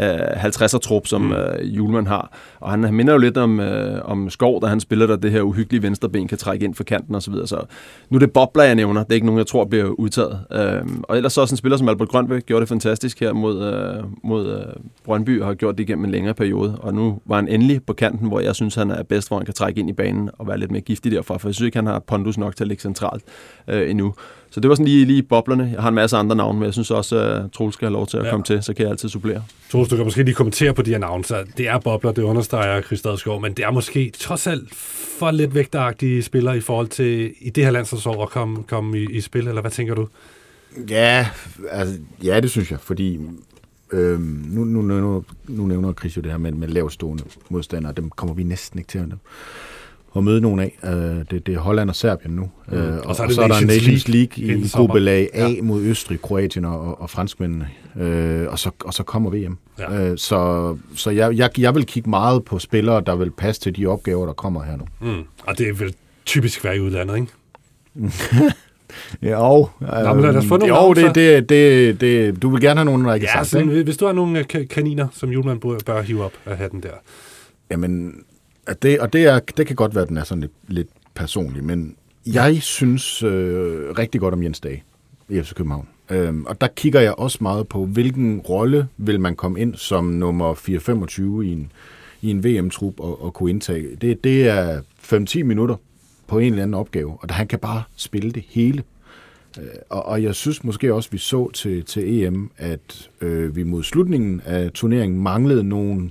[SPEAKER 2] øh, 50'er-trup, som øh, Julemand har. Og han minder jo lidt om, øh, om Skov, da han spiller der det her uhyggelige venstreben kan trække ind for kanten osv. Så, så nu er det bobler, jeg nævner. Det er ikke nogen, jeg tror bliver udtaget. Øh, og ellers så også en spiller som Albert Grønbæk gjorde det fantastisk her mod, øh, mod øh, Brøndby og har gjort det igennem en længere periode. Og nu var han endelig på kanten, hvor jeg synes, han er bedst, hvor han kan trække ind i banen og være lidt mere giftig derfra. For jeg synes ikke, han har pondus nok til at ligge centralt øh, endnu. Så det var sådan lige, lige boblerne. Jeg har en masse andre navne, men jeg synes også, at Troels skal have lov til at Ja. komme til, så kan jeg altid supplere.
[SPEAKER 1] Troels, du kan måske lige kommentere på de her navne. Så det er bobler, det understreger Chris Stadsgaard, men det er måske trods alt for lidt vægteragtige spillere i forhold til i det her landsholdsår at komme, komme i, i spil, eller hvad tænker du?
[SPEAKER 4] Ja, altså, ja, det synes jeg, fordi øhm, nu, nu, nu, nu nævner Chris jo det her med, med lavstående modstandere, dem kommer vi næsten ikke til at, at møde nogen af. Øh, det, det er Holland og Serbien nu, mm. øh, og, og, så er, og så er der Nations League,
[SPEAKER 1] inden
[SPEAKER 4] i, gruppe lag A
[SPEAKER 1] Ja.
[SPEAKER 4] mod Østrig, Kroatien og, og franskmændene, øh, og, så, og så kommer VM.
[SPEAKER 1] Ja.
[SPEAKER 4] Øh, så så jeg, jeg, jeg vil kigge meget på spillere, der vil passe til de opgaver, der kommer her nu.
[SPEAKER 1] Mm. Og det vil typisk være i udlandet, ikke?
[SPEAKER 4] Jo,
[SPEAKER 1] Nå, men lad os få nogle
[SPEAKER 4] jo det, det, det, det, du vil gerne have nogen, der ikke
[SPEAKER 1] Ja,
[SPEAKER 4] er sagt,
[SPEAKER 1] sådan,
[SPEAKER 4] ikke?
[SPEAKER 1] hvis du har nogle øh, ka- kaniner, som Julemand bør hive op af hatten der.
[SPEAKER 4] Jamen, at det, og det, er, det kan godt være, at den er sådan lidt, lidt personlig, men jeg synes øh, rigtig godt om Jens Dage i FC København. Øhm, og der kigger jeg også meget på, hvilken rolle vil man komme ind som nummer 4-25 i en, i en VM-trup og, og kunne indtage. Det, det er 5-10 minutter på en eller anden opgave, og han kan bare spille det hele. Øh, Og, og jeg synes måske også, vi så til, til EM, at øh, vi mod slutningen af turneringen manglede nogle,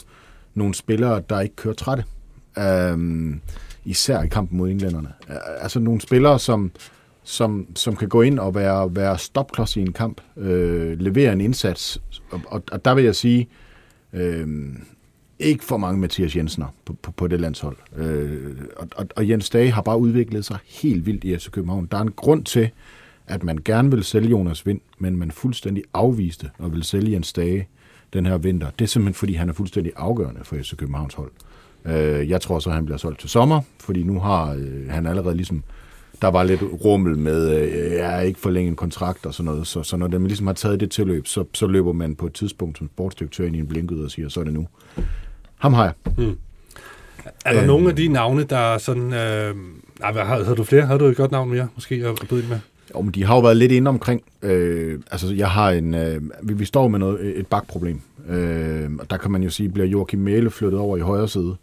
[SPEAKER 4] nogle spillere, der ikke kører trætte. Um, især i kampen mod englænderne. Altså nogle spillere, som, som, som kan gå ind og være, være stopklods i en kamp, øh, levere en indsats. Og, og, og der vil jeg sige, øh, ikke for mange Mathias Jensener på, på, på det landshold. Øh, og, og, og Jens Dage har bare udviklet sig helt vildt i FC København. Der er en grund til, at man gerne vil sælge Jonas Vind, men man fuldstændig afviste og vil sælge Jens Dage den her vinter. Det er simpelthen, fordi han er fuldstændig afgørende for FC Københavns hold. Øh, jeg tror så, at han bliver solgt til sommer, fordi nu har øh, han allerede ligesom der var lidt rummel med, øh, jeg er ikke forlænget en kontrakt og sådan noget. Så, så når man ligesom har taget det tilløb, så, så løber man på et tidspunkt som sportsdirektør ind i en blinket og siger, så er det nu. Ham har jeg. Hmm.
[SPEAKER 1] Er der øh, nogle af de navne, der er sådan... Øh, nej, har, havde du flere? Havde du et godt navn mere, måske, at byde med?
[SPEAKER 4] Jo, men de har jo været lidt inde omkring. Øh, altså, jeg har en... Øh, vi, vi står med noget, et bakproblem. Øh, og der kan man jo sige, bliver Joachim Mæle flyttet over i højre side,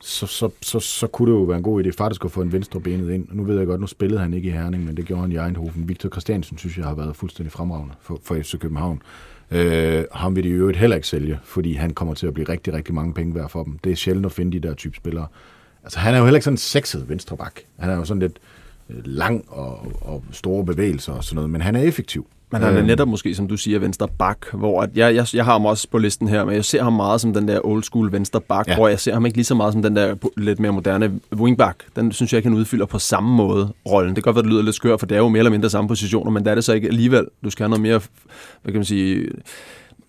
[SPEAKER 4] så, så, så, så kunne det jo være en god idé faktisk at få en venstre benet ind. Nu ved jeg godt, nu spillede han ikke i Herning, men det gjorde han i Eindhoven. Victor Christiansen synes jeg har været fuldstændig fremragende for, for FC København. Øh, ham vil de jo heller ikke sælge, fordi han kommer til at blive rigtig, rigtig mange penge værd for dem. Det er sjældent at finde de der type spillere. Altså, han er jo heller ikke sådan en sexet venstreback. Han er jo sådan lidt øh, lang og, og store bevægelser og sådan noget, men han er effektiv.
[SPEAKER 2] Men han er øhm. netop måske, som du siger, venstre bak, hvor at jeg, jeg, jeg har ham også på listen her, men jeg ser ham meget som den der old school venstre bak, ja. hvor jeg ser ham ikke lige så meget som den der lidt mere moderne wingback. Den synes jeg ikke, han udfylder på samme måde rollen. Det kan godt være, det lyder lidt skør, for det er jo mere eller mindre samme positioner, men der er det så ikke alligevel. Du skal have noget mere, hvad kan man sige,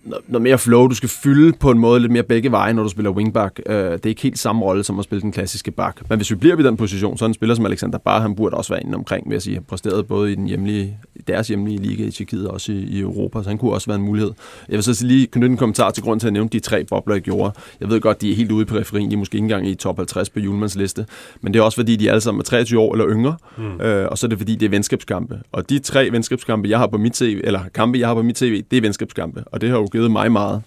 [SPEAKER 2] noget mere flow. Du skal fylde på en måde lidt mere begge veje, når du spiller wingback. Uh, det er ikke helt samme rolle som at spille den klassiske back. Men hvis vi bliver i den position, så er en spiller som Alexander Bar, han burde også være inde omkring, vil jeg sige. Han præsteret både i den hjemlige, deres hjemlige liga i Tjekkiet og også i, i, Europa, så han kunne også være en mulighed. Jeg vil så lige knytte en kommentar til grund til at nævne de tre bobler, jeg gjorde. Jeg ved godt, de er helt ude i periferien. De er måske ikke engang i top 50 på Julmans liste. Men det er også fordi, de alle sammen er 23 år eller yngre. Mm. Uh, og så er det fordi, det er venskabskampe. Og de tre venskabskampe, jeg har på mit TV, eller kampe, jeg har på mit TV, det er venskabskampe. Og det har jo givet mig meget.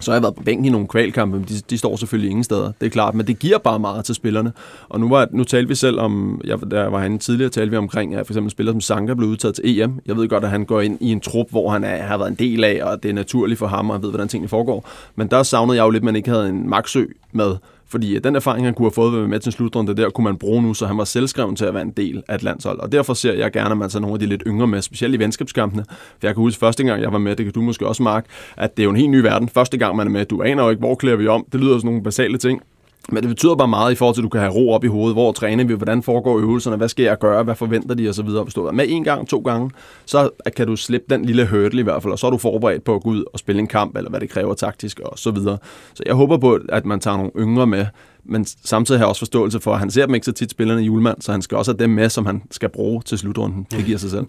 [SPEAKER 2] Så har jeg været på bænken i nogle kvalkampe, men de, de står selvfølgelig ingen steder. Det er klart, men det giver bare meget til spillerne. Og nu, var, nu talte vi selv om, jeg, der var han tidligere, talte vi omkring, at for eksempel spiller som Sanka blev udtaget til EM. Jeg ved godt, at han går ind i en trup, hvor han er, har været en del af, og det er naturligt for ham, og ved, hvordan tingene foregår. Men der savnede jeg jo lidt, at man ikke havde en Maxø med. Fordi øh, den erfaring, han kunne have fået ved med til slutrunde, der kunne man bruge nu, så han var selvskreven til at være en del af et landshold. Og derfor ser jeg gerne, at man tager nogle af de lidt yngre med, specielt i venskabskampene. For jeg kan huske første gang, jeg var med, det kan du måske også, Mark, at det er jo en helt ny verden. Første gang, man er med, du aner jo ikke, hvor klæder vi om. Det lyder sådan nogle basale ting. Men det betyder bare meget i forhold til, at du kan have ro op i hovedet. Hvor træner vi? Hvordan foregår øvelserne? Hvad skal jeg gøre? Hvad forventer de? Og så videre. Hvis du er med en gang, to gange, så kan du slippe den lille hurdle i hvert fald, og så er du forberedt på at gå ud og spille en kamp, eller hvad det kræver taktisk, og så videre. Så jeg håber på, at man tager nogle yngre med, men samtidig har jeg også forståelse for, at han ser dem ikke så tit spillerne i julemand, så han skal også have dem med, som han skal bruge til slutrunden. Det giver sig selv.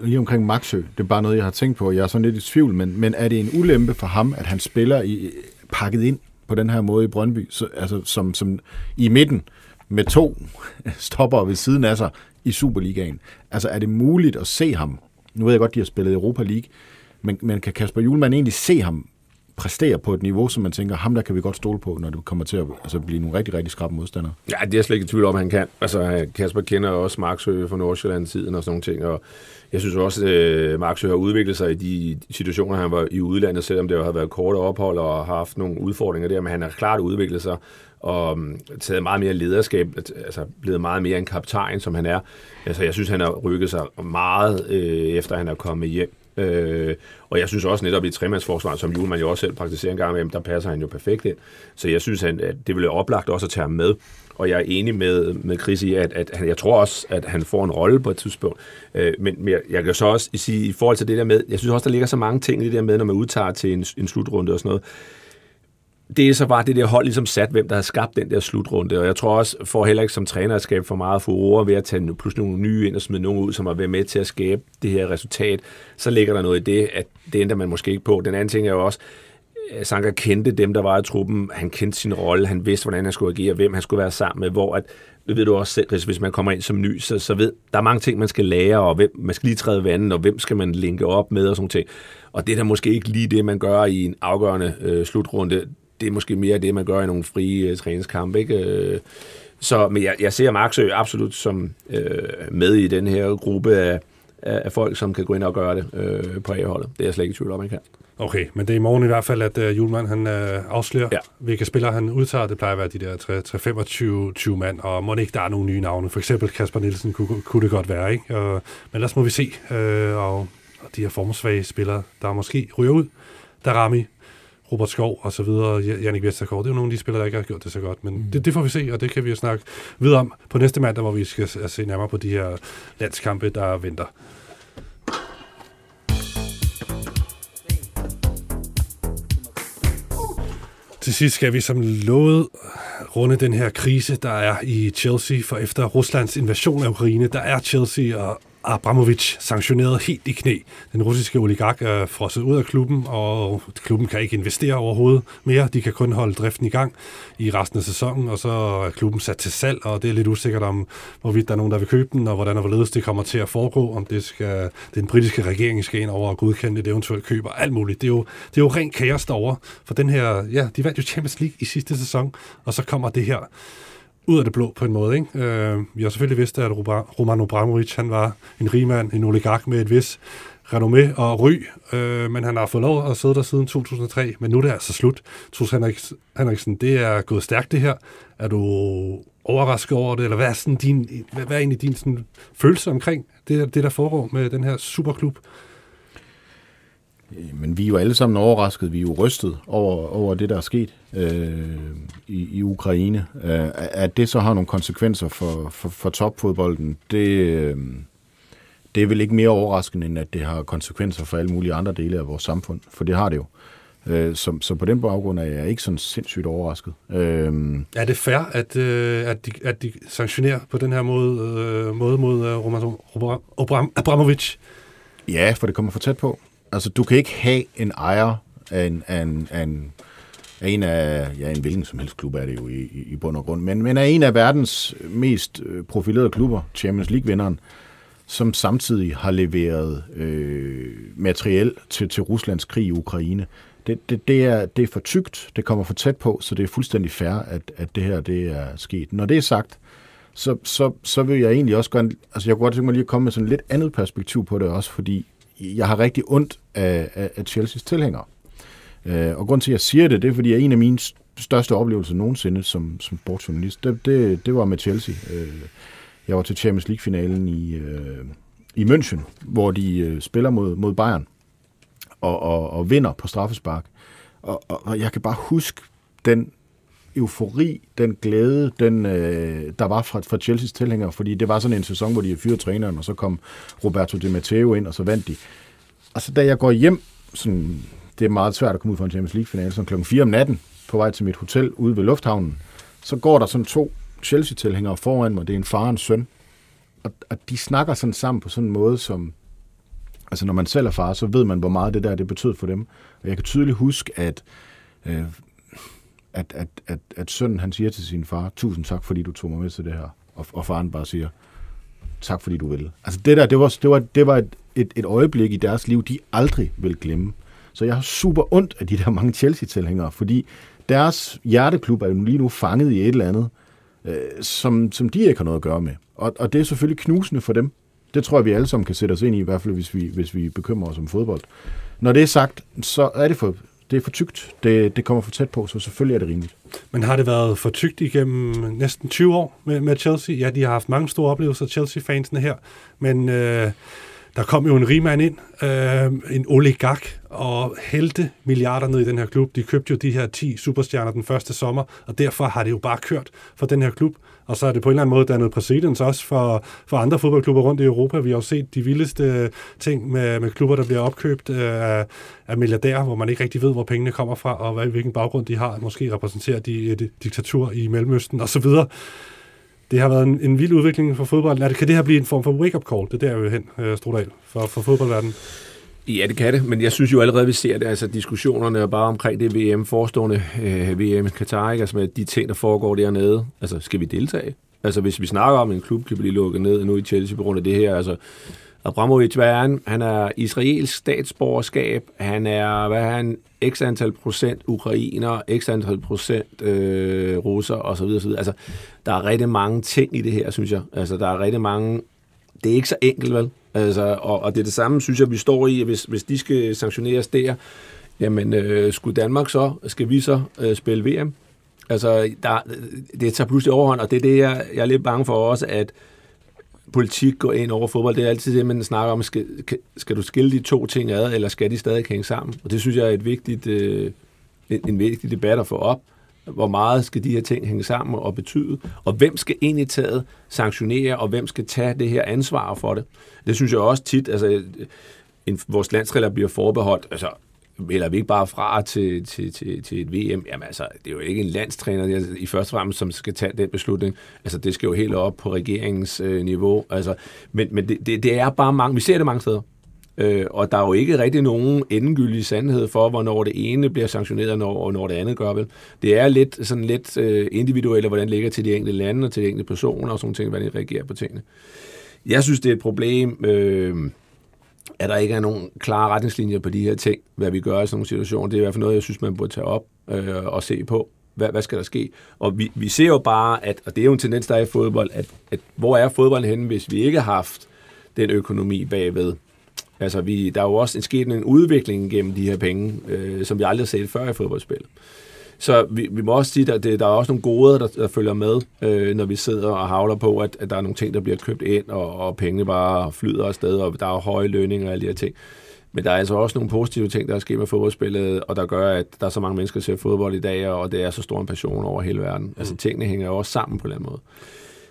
[SPEAKER 4] Lige omkring Maxø, det er bare noget, jeg har tænkt på. Jeg er sådan lidt i tvivl, men, men er det en ulempe for ham, at han spiller i, pakket ind på den her måde i Brøndby, så, altså som, som i midten med to stopper ved siden af sig i Superligaen. Altså er det muligt at se ham? Nu ved jeg godt, de har spillet Europa League, men, men kan Kasper Julemand egentlig se ham præstere på et niveau, som man tænker, ham der kan vi godt stole på, når det kommer til at altså, blive nogle rigtig, rigtig skrappe modstandere?
[SPEAKER 3] Ja, det er jeg slet ikke i tvivl om, han kan. Altså, Kasper kender også Marksø fra Nordsjælland-tiden og sådan nogle ting, og jeg synes også, at øh, har udviklet sig i de situationer, han var i udlandet, selvom det har været korte ophold og har haft nogle udfordringer der, men han har klart udviklet sig og mm, taget meget mere lederskab, altså blevet meget mere en kaptajn, som han er. Altså, jeg synes, han har rykket sig meget, øh, efter han er kommet hjem. Øh, og jeg synes også netop i tremandsforsvaret, som Julemand jo også selv praktiserer en gang med, der passer han jo perfekt ind. Så jeg synes, at det ville oplagt også at tage ham med. Og jeg er enig med, med Chris i, at, at han, jeg tror også, at han får en rolle på et tidspunkt. Øh, men, men jeg, jeg kan så også sige, i forhold til det der med, jeg synes også, der ligger så mange ting i det der med, når man udtager til en, en slutrunde og sådan noget det er så bare det der hold ligesom sat, hvem der har skabt den der slutrunde. Og jeg tror også, for heller ikke som træner at skabe for meget furore ved at tage pludselig nogle nye ind og smide nogen ud, som har været med til at skabe det her resultat, så ligger der noget i det, at det ændrer man måske ikke på. Den anden ting er jo også, Sanka kendte dem, der var i truppen. Han kendte sin rolle. Han vidste, hvordan han skulle agere, hvem han skulle være sammen med, hvor at, det ved du også selv, hvis man kommer ind som ny, så, så ved, der er mange ting, man skal lære, og hvem, man skal lige træde vandet, og hvem skal man linke op med, og sådan ting. Og det er da måske ikke lige det, man gør i en afgørende øh, slutrunde det er måske mere det, man gør i nogle frie uh, træningskampe. Ikke? Uh, så, men jeg, jeg ser Marksø absolut som uh, med i den her gruppe af, af, folk, som kan gå ind og gøre det uh, på A-holdet. Det er jeg slet ikke i tvivl om, man kan.
[SPEAKER 1] Okay, men det er i morgen i hvert fald, at uh, Julemand han uh, afslører, ja. hvilke spillere han udtager. Det plejer at være de der 3-25 mand, og må ikke der er nogle nye navne. For eksempel Kasper Nielsen kunne, kunne det godt være, ikke? Uh, men ellers må vi se. Uh, og, og de her formsvage spillere, der måske ryger ud. Der Rami, Robert Skov og så videre, Jannik Vestergaard. Det er jo nogle af de spillere, der ikke har gjort det så godt, men mm. det, det får vi se, og det kan vi jo snakke videre om på næste mandag, hvor vi skal se nærmere på de her landskampe, der venter. Til sidst skal vi som lovet runde den her krise, der er i Chelsea, for efter Ruslands invasion af Ukraine, der er Chelsea og Abramovic sanktioneret helt i knæ. Den russiske oligark er frosset ud af klubben, og klubben kan ikke investere overhovedet mere. De kan kun holde driften i gang i resten af sæsonen, og så er klubben sat til salg, og det er lidt usikkert om, hvorvidt der er nogen, der vil købe den, og hvordan og hvorledes det kommer til at foregå, om det skal, den britiske regering skal ind over og godkende et eventuelt køb og alt muligt. Det er jo, det er jo rent kaos derovre, for den her, ja, de vandt jo Champions League i sidste sæson, og så kommer det her ud af det blå på en måde. Ikke? Øh, vi har selvfølgelig vidst, at Roman Abramovic han var en rigmand, en oligark med et vis renommé og ry, øh, men han har fået lov at sidde der siden 2003, men nu er det altså slut. Troels Henriksen, det er gået stærkt det her. Er du overrasket over det, eller hvad er, sådan din, hvad, hvad er egentlig din sådan, følelse omkring det, det, der foregår med den her superklub?
[SPEAKER 4] Men vi er jo alle sammen overrasket, vi er jo rystet over, over det, der er sket øh, i, i Ukraine. Øh, at det så har nogle konsekvenser for, for, for topfodbolden, det, øh, det er vel ikke mere overraskende, end at det har konsekvenser for alle mulige andre dele af vores samfund, for det har det jo. Øh, så, så på den baggrund er jeg ikke sådan sindssygt overrasket. Øh,
[SPEAKER 1] er det fair, at, øh, at, de, at de sanktionerer på den her måde, øh, måde mod øh, Roman Abramovic?
[SPEAKER 4] Ja, for det kommer for tæt på. Altså, du kan ikke have en ejer af en, af en, af en, af en af, ja, en hvilken som helst klub er det jo i, i bund og grund, men, men af en af verdens øh, mest øh, profilerede klubber, Champions League-vinderen, som samtidig har leveret øh, materiel til, til Ruslands krig i Ukraine. Det, det, det, er, det er for tygt, det kommer for tæt på, så det er fuldstændig fair, at, at det her det er sket. Når det er sagt, så, så, så vil jeg egentlig også gerne, altså jeg kunne godt tænke mig lige at komme med sådan et lidt andet perspektiv på det også, fordi jeg har rigtig ondt af, af, af Chelseas tilhængere. Øh, og grund til, at jeg siger det, det er, fordi en af mine største oplevelser nogensinde som, som sportsjournalist, det, det, det var med Chelsea. Øh, jeg var til Champions League-finalen i, øh, i München, hvor de øh, spiller mod, mod Bayern og, og, og vinder på straffespark. Og, og, og jeg kan bare huske den eufori, den glæde, den, øh, der var fra, fra Chelsea's tilhængere, fordi det var sådan en sæson, hvor de fyrede træneren, og så kom Roberto Di Matteo ind, og så vandt de. Altså, da jeg går hjem, sådan, det er meget svært at komme ud fra en Champions League-finale, sådan klokken 4 om natten, på vej til mit hotel ude ved lufthavnen, så går der sådan to Chelsea-tilhængere foran mig, det er en far og en søn, og, og de snakker sådan sammen på sådan en måde, som, altså når man selv er far, så ved man, hvor meget det der det betød for dem. Og jeg kan tydeligt huske, at øh, at, at, at, at sønnen han siger til sin far, tusind tak, fordi du tog mig med til det her. Og, og faren bare siger, tak fordi du vil. Altså det der, det var, det var, det var et, et, et øjeblik i deres liv, de aldrig vil glemme. Så jeg har super ondt af de der mange Chelsea-tilhængere, fordi deres hjerteklub er jo lige nu fanget i et eller andet, øh, som, som de ikke har noget at gøre med. Og, og det er selvfølgelig knusende for dem. Det tror jeg, vi alle sammen kan sætte os ind i, i hvert fald hvis vi, hvis vi bekymrer os om fodbold. Når det er sagt, så er det for det er for tykt. Det, det kommer for tæt på, så selvfølgelig er det rimeligt.
[SPEAKER 1] Men har det været for tykt igennem næsten 20 år med, med Chelsea? Ja, de har haft mange store oplevelser, Chelsea-fansene her, men øh, der kom jo en rigmand ind, øh, en oligark, og hældte milliarder ned i den her klub. De købte jo de her 10 superstjerner den første sommer, og derfor har det jo bare kørt for den her klub. Og så er det på en eller anden måde dannet præcedens også for, for andre fodboldklubber rundt i Europa. Vi har jo set de vildeste ting med, med klubber, der bliver opkøbt øh, af, af milliardærer, hvor man ikke rigtig ved, hvor pengene kommer fra, og hvad, hvilken baggrund de har. Måske repræsenterer de et diktatur i Mellemøsten osv. Det har været en, en vild udvikling for fodbolden. Kan det her blive en form for wake-up call? Det er der jo hen, øh, Strudal, for, for fodboldverdenen.
[SPEAKER 3] Ja, det kan det, men jeg synes jo allerede, vi ser det, altså diskussionerne er bare omkring det VM forestående, øh, VM Katar, ikke? altså med de ting, der foregår dernede. Altså, skal vi deltage? Altså, hvis vi snakker om, at en klub kan blive lukket ned nu i Chelsea på grund af det her, altså, Abramovic, hvad er han? Han er israelsk statsborgerskab, han er, hvad er han, x antal procent ukrainer, x antal procent øh, russer, osv. osv. Altså, der er rigtig mange ting i det her, synes jeg. Altså, der er rigtig mange... Det er ikke så enkelt, vel? Altså, og, og det er det samme, synes jeg, vi står i, hvis, hvis de skal sanktioneres der, jamen øh, skulle Danmark så, skal vi så øh, spille VM? Altså, der, øh, det tager pludselig overhånd, og det er det, jeg, jeg er lidt bange for også, at politik går ind over fodbold. Det er altid det, man snakker om, skal, skal du skille de to ting ad, eller skal de stadig hænge sammen? Og det synes jeg er et vigtigt, øh, en, en vigtig debat at få op. Hvor meget skal de her ting hænge sammen og betyde? Og hvem skal egentlig taget sanktionere, og hvem skal tage det her ansvar for det? Det synes jeg også tit, altså en, vores landstræner bliver forbeholdt, altså eller vi ikke bare fra til, til, til, til et VM. Jamen altså, det er jo ikke en landstræner i første fremmest, som skal tage den beslutning. Altså, det skal jo helt op på regeringens øh, niveau. Altså, men men det, det, det er bare mange, vi ser det mange steder. Øh, og der er jo ikke rigtig nogen endegyldig sandhed for, hvornår det ene bliver sanktioneret, og når, når det andet gør vel. Det er lidt, sådan lidt øh, individuelt, hvordan det ligger til de enkelte lande og til de enkelte personer og sådan ting, hvordan de reagerer på tingene. Jeg synes, det er et problem, øh, at der ikke er nogen klare retningslinjer på de her ting, hvad vi gør i sådan nogle situationer. Det er i hvert fald noget, jeg synes, man burde tage op øh, og se på. Hvad, hvad skal der ske? Og vi, vi ser jo bare, at, og det er jo en tendens, der er i fodbold, at, at hvor er fodbolden henne, hvis vi ikke har haft den økonomi bagved? Altså, vi, der er jo også en sket en udvikling gennem de her penge, øh, som vi aldrig har set før i fodboldspil. Så vi, vi må også sige, at det, der er også nogle gode, der, der følger med, øh, når vi sidder og havler på, at, at der er nogle ting, der bliver købt ind, og, og pengene bare flyder afsted, og der er høje lønninger og alle de her ting. Men der er altså også nogle positive ting, der er sket med fodboldspillet, og der gør, at der er så mange mennesker, der ser fodbold i dag, og det er så stor en passion over hele verden. Altså, mm. Altså tingene hænger jo også sammen på en eller anden måde.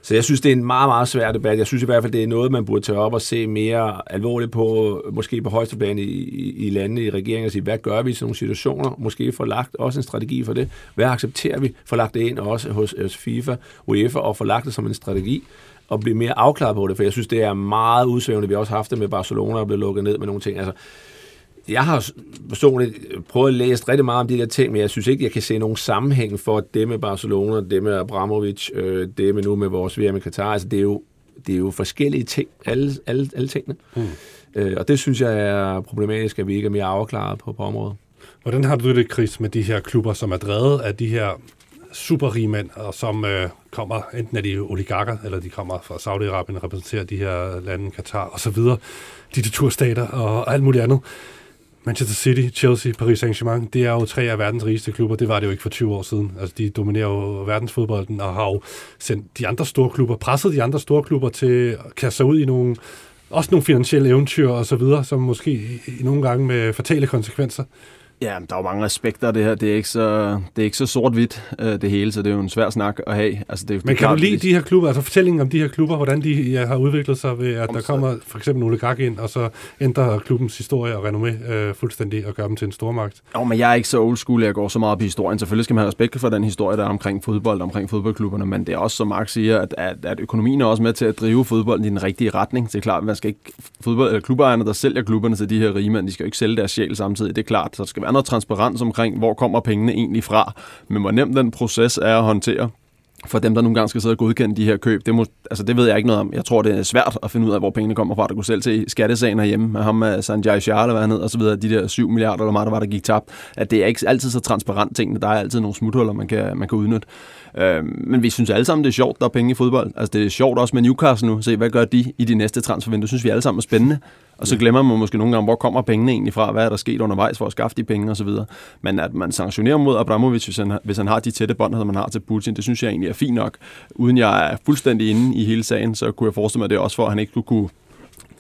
[SPEAKER 3] Så jeg synes, det er en meget, meget svær debat. Jeg synes i hvert fald, det er noget, man burde tage op og se mere alvorligt på, måske på højeste plan i, i, i landene, i regeringen, og sige, hvad gør vi i sådan nogle situationer? Måske få lagt også en strategi for det. Hvad accepterer vi? Få lagt det ind også hos, hos FIFA, UEFA, og få lagt det som en strategi og blive mere afklaret på det, for jeg synes, det er meget udsvævende. Vi har også haft det med Barcelona, der blev lukket ned med nogle ting. Altså, jeg har personligt prøvet at læse rigtig meget om de der ting, men jeg synes ikke, jeg kan se nogen sammenhæng for det med Barcelona, det med Abramovic, øh, det med nu med vores VM i Katar. Altså, det er jo, det er jo forskellige ting, alle, alle, alle tingene. Mm. Øh, og det synes jeg er problematisk, at vi ikke er mere afklaret på, på området.
[SPEAKER 1] Hvordan har du det, Chris, med de her klubber, som er drevet af de her superrige mænd, og som øh, kommer, enten af de oligarker, eller de kommer fra Saudi-Arabien og repræsenterer de her lande, Katar og så videre, diktaturstater og alt muligt andet. Manchester City, Chelsea, Paris Saint-Germain, det er jo tre af verdens rigeste klubber. Det var det jo ikke for 20 år siden. Altså, de dominerer jo verdensfodbolden og har jo sendt de andre store klubber, presset de andre store klubber til at kaste sig ud i nogle, også nogle finansielle eventyr og så videre, som måske i nogle gange med fatale konsekvenser.
[SPEAKER 2] Ja, der er jo mange aspekter af det her. Det er ikke så, det er ikke så sort-hvidt, øh, det hele, så det er jo en svær snak at have. Altså, det er,
[SPEAKER 1] Men kan klart, du lide de her klubber, altså fortællingen om de her klubber, hvordan de ja, har udviklet sig ved, at der kommer for eksempel Ole Gak ind, og så ændrer klubbens historie og renommé øh, fuldstændig og gør dem til en stormagt?
[SPEAKER 2] Jo, men jeg er ikke så old school, jeg går så meget op i historien. Selvfølgelig skal man have respekt for den historie, der er omkring fodbold, omkring fodboldklubberne, men det er også, som Mark siger, at, at, at økonomien er også med til at drive fodbolden i den rigtige retning. Det er klart, man skal ikke, fodbold, eller klubejerne, der sælger klubberne til de her rige mænd, de skal jo ikke sælge deres sjæl samtidig, det er klart. Så skal være noget transparens omkring, hvor kommer pengene egentlig fra. Men hvor nem den proces er at håndtere for dem, der nogle gange skal sidde og godkende de her køb. Det, må, altså, det ved jeg ikke noget om. Jeg tror, det er svært at finde ud af, hvor pengene kommer fra. Der kunne selv se skattesagen herhjemme med ham med Sanjay Shah, eller hvad han hed, og så videre, de der 7 milliarder eller meget, der var, der gik tabt. At det er ikke altid så transparent tingene. Der er altid nogle smuthuller, man kan, man kan udnytte. Øh, men vi synes alle sammen, det er sjovt, der er penge i fodbold. Altså, det er sjovt også med Newcastle nu. Se, hvad gør de i de næste transfervindue? Det synes vi alle sammen er spændende. Og så glemmer man måske nogle gange, hvor kommer pengene egentlig fra? Hvad er der sket undervejs for at skaffe de penge osv.? Men at man sanktionerer mod Abramovic, hvis han, hvis han har de tætte bånd, man har til Putin, det synes jeg egentlig er fint nok. Uden jeg er fuldstændig inde i hele sagen, så kunne jeg forestille mig, at det er også for, at han ikke skulle kunne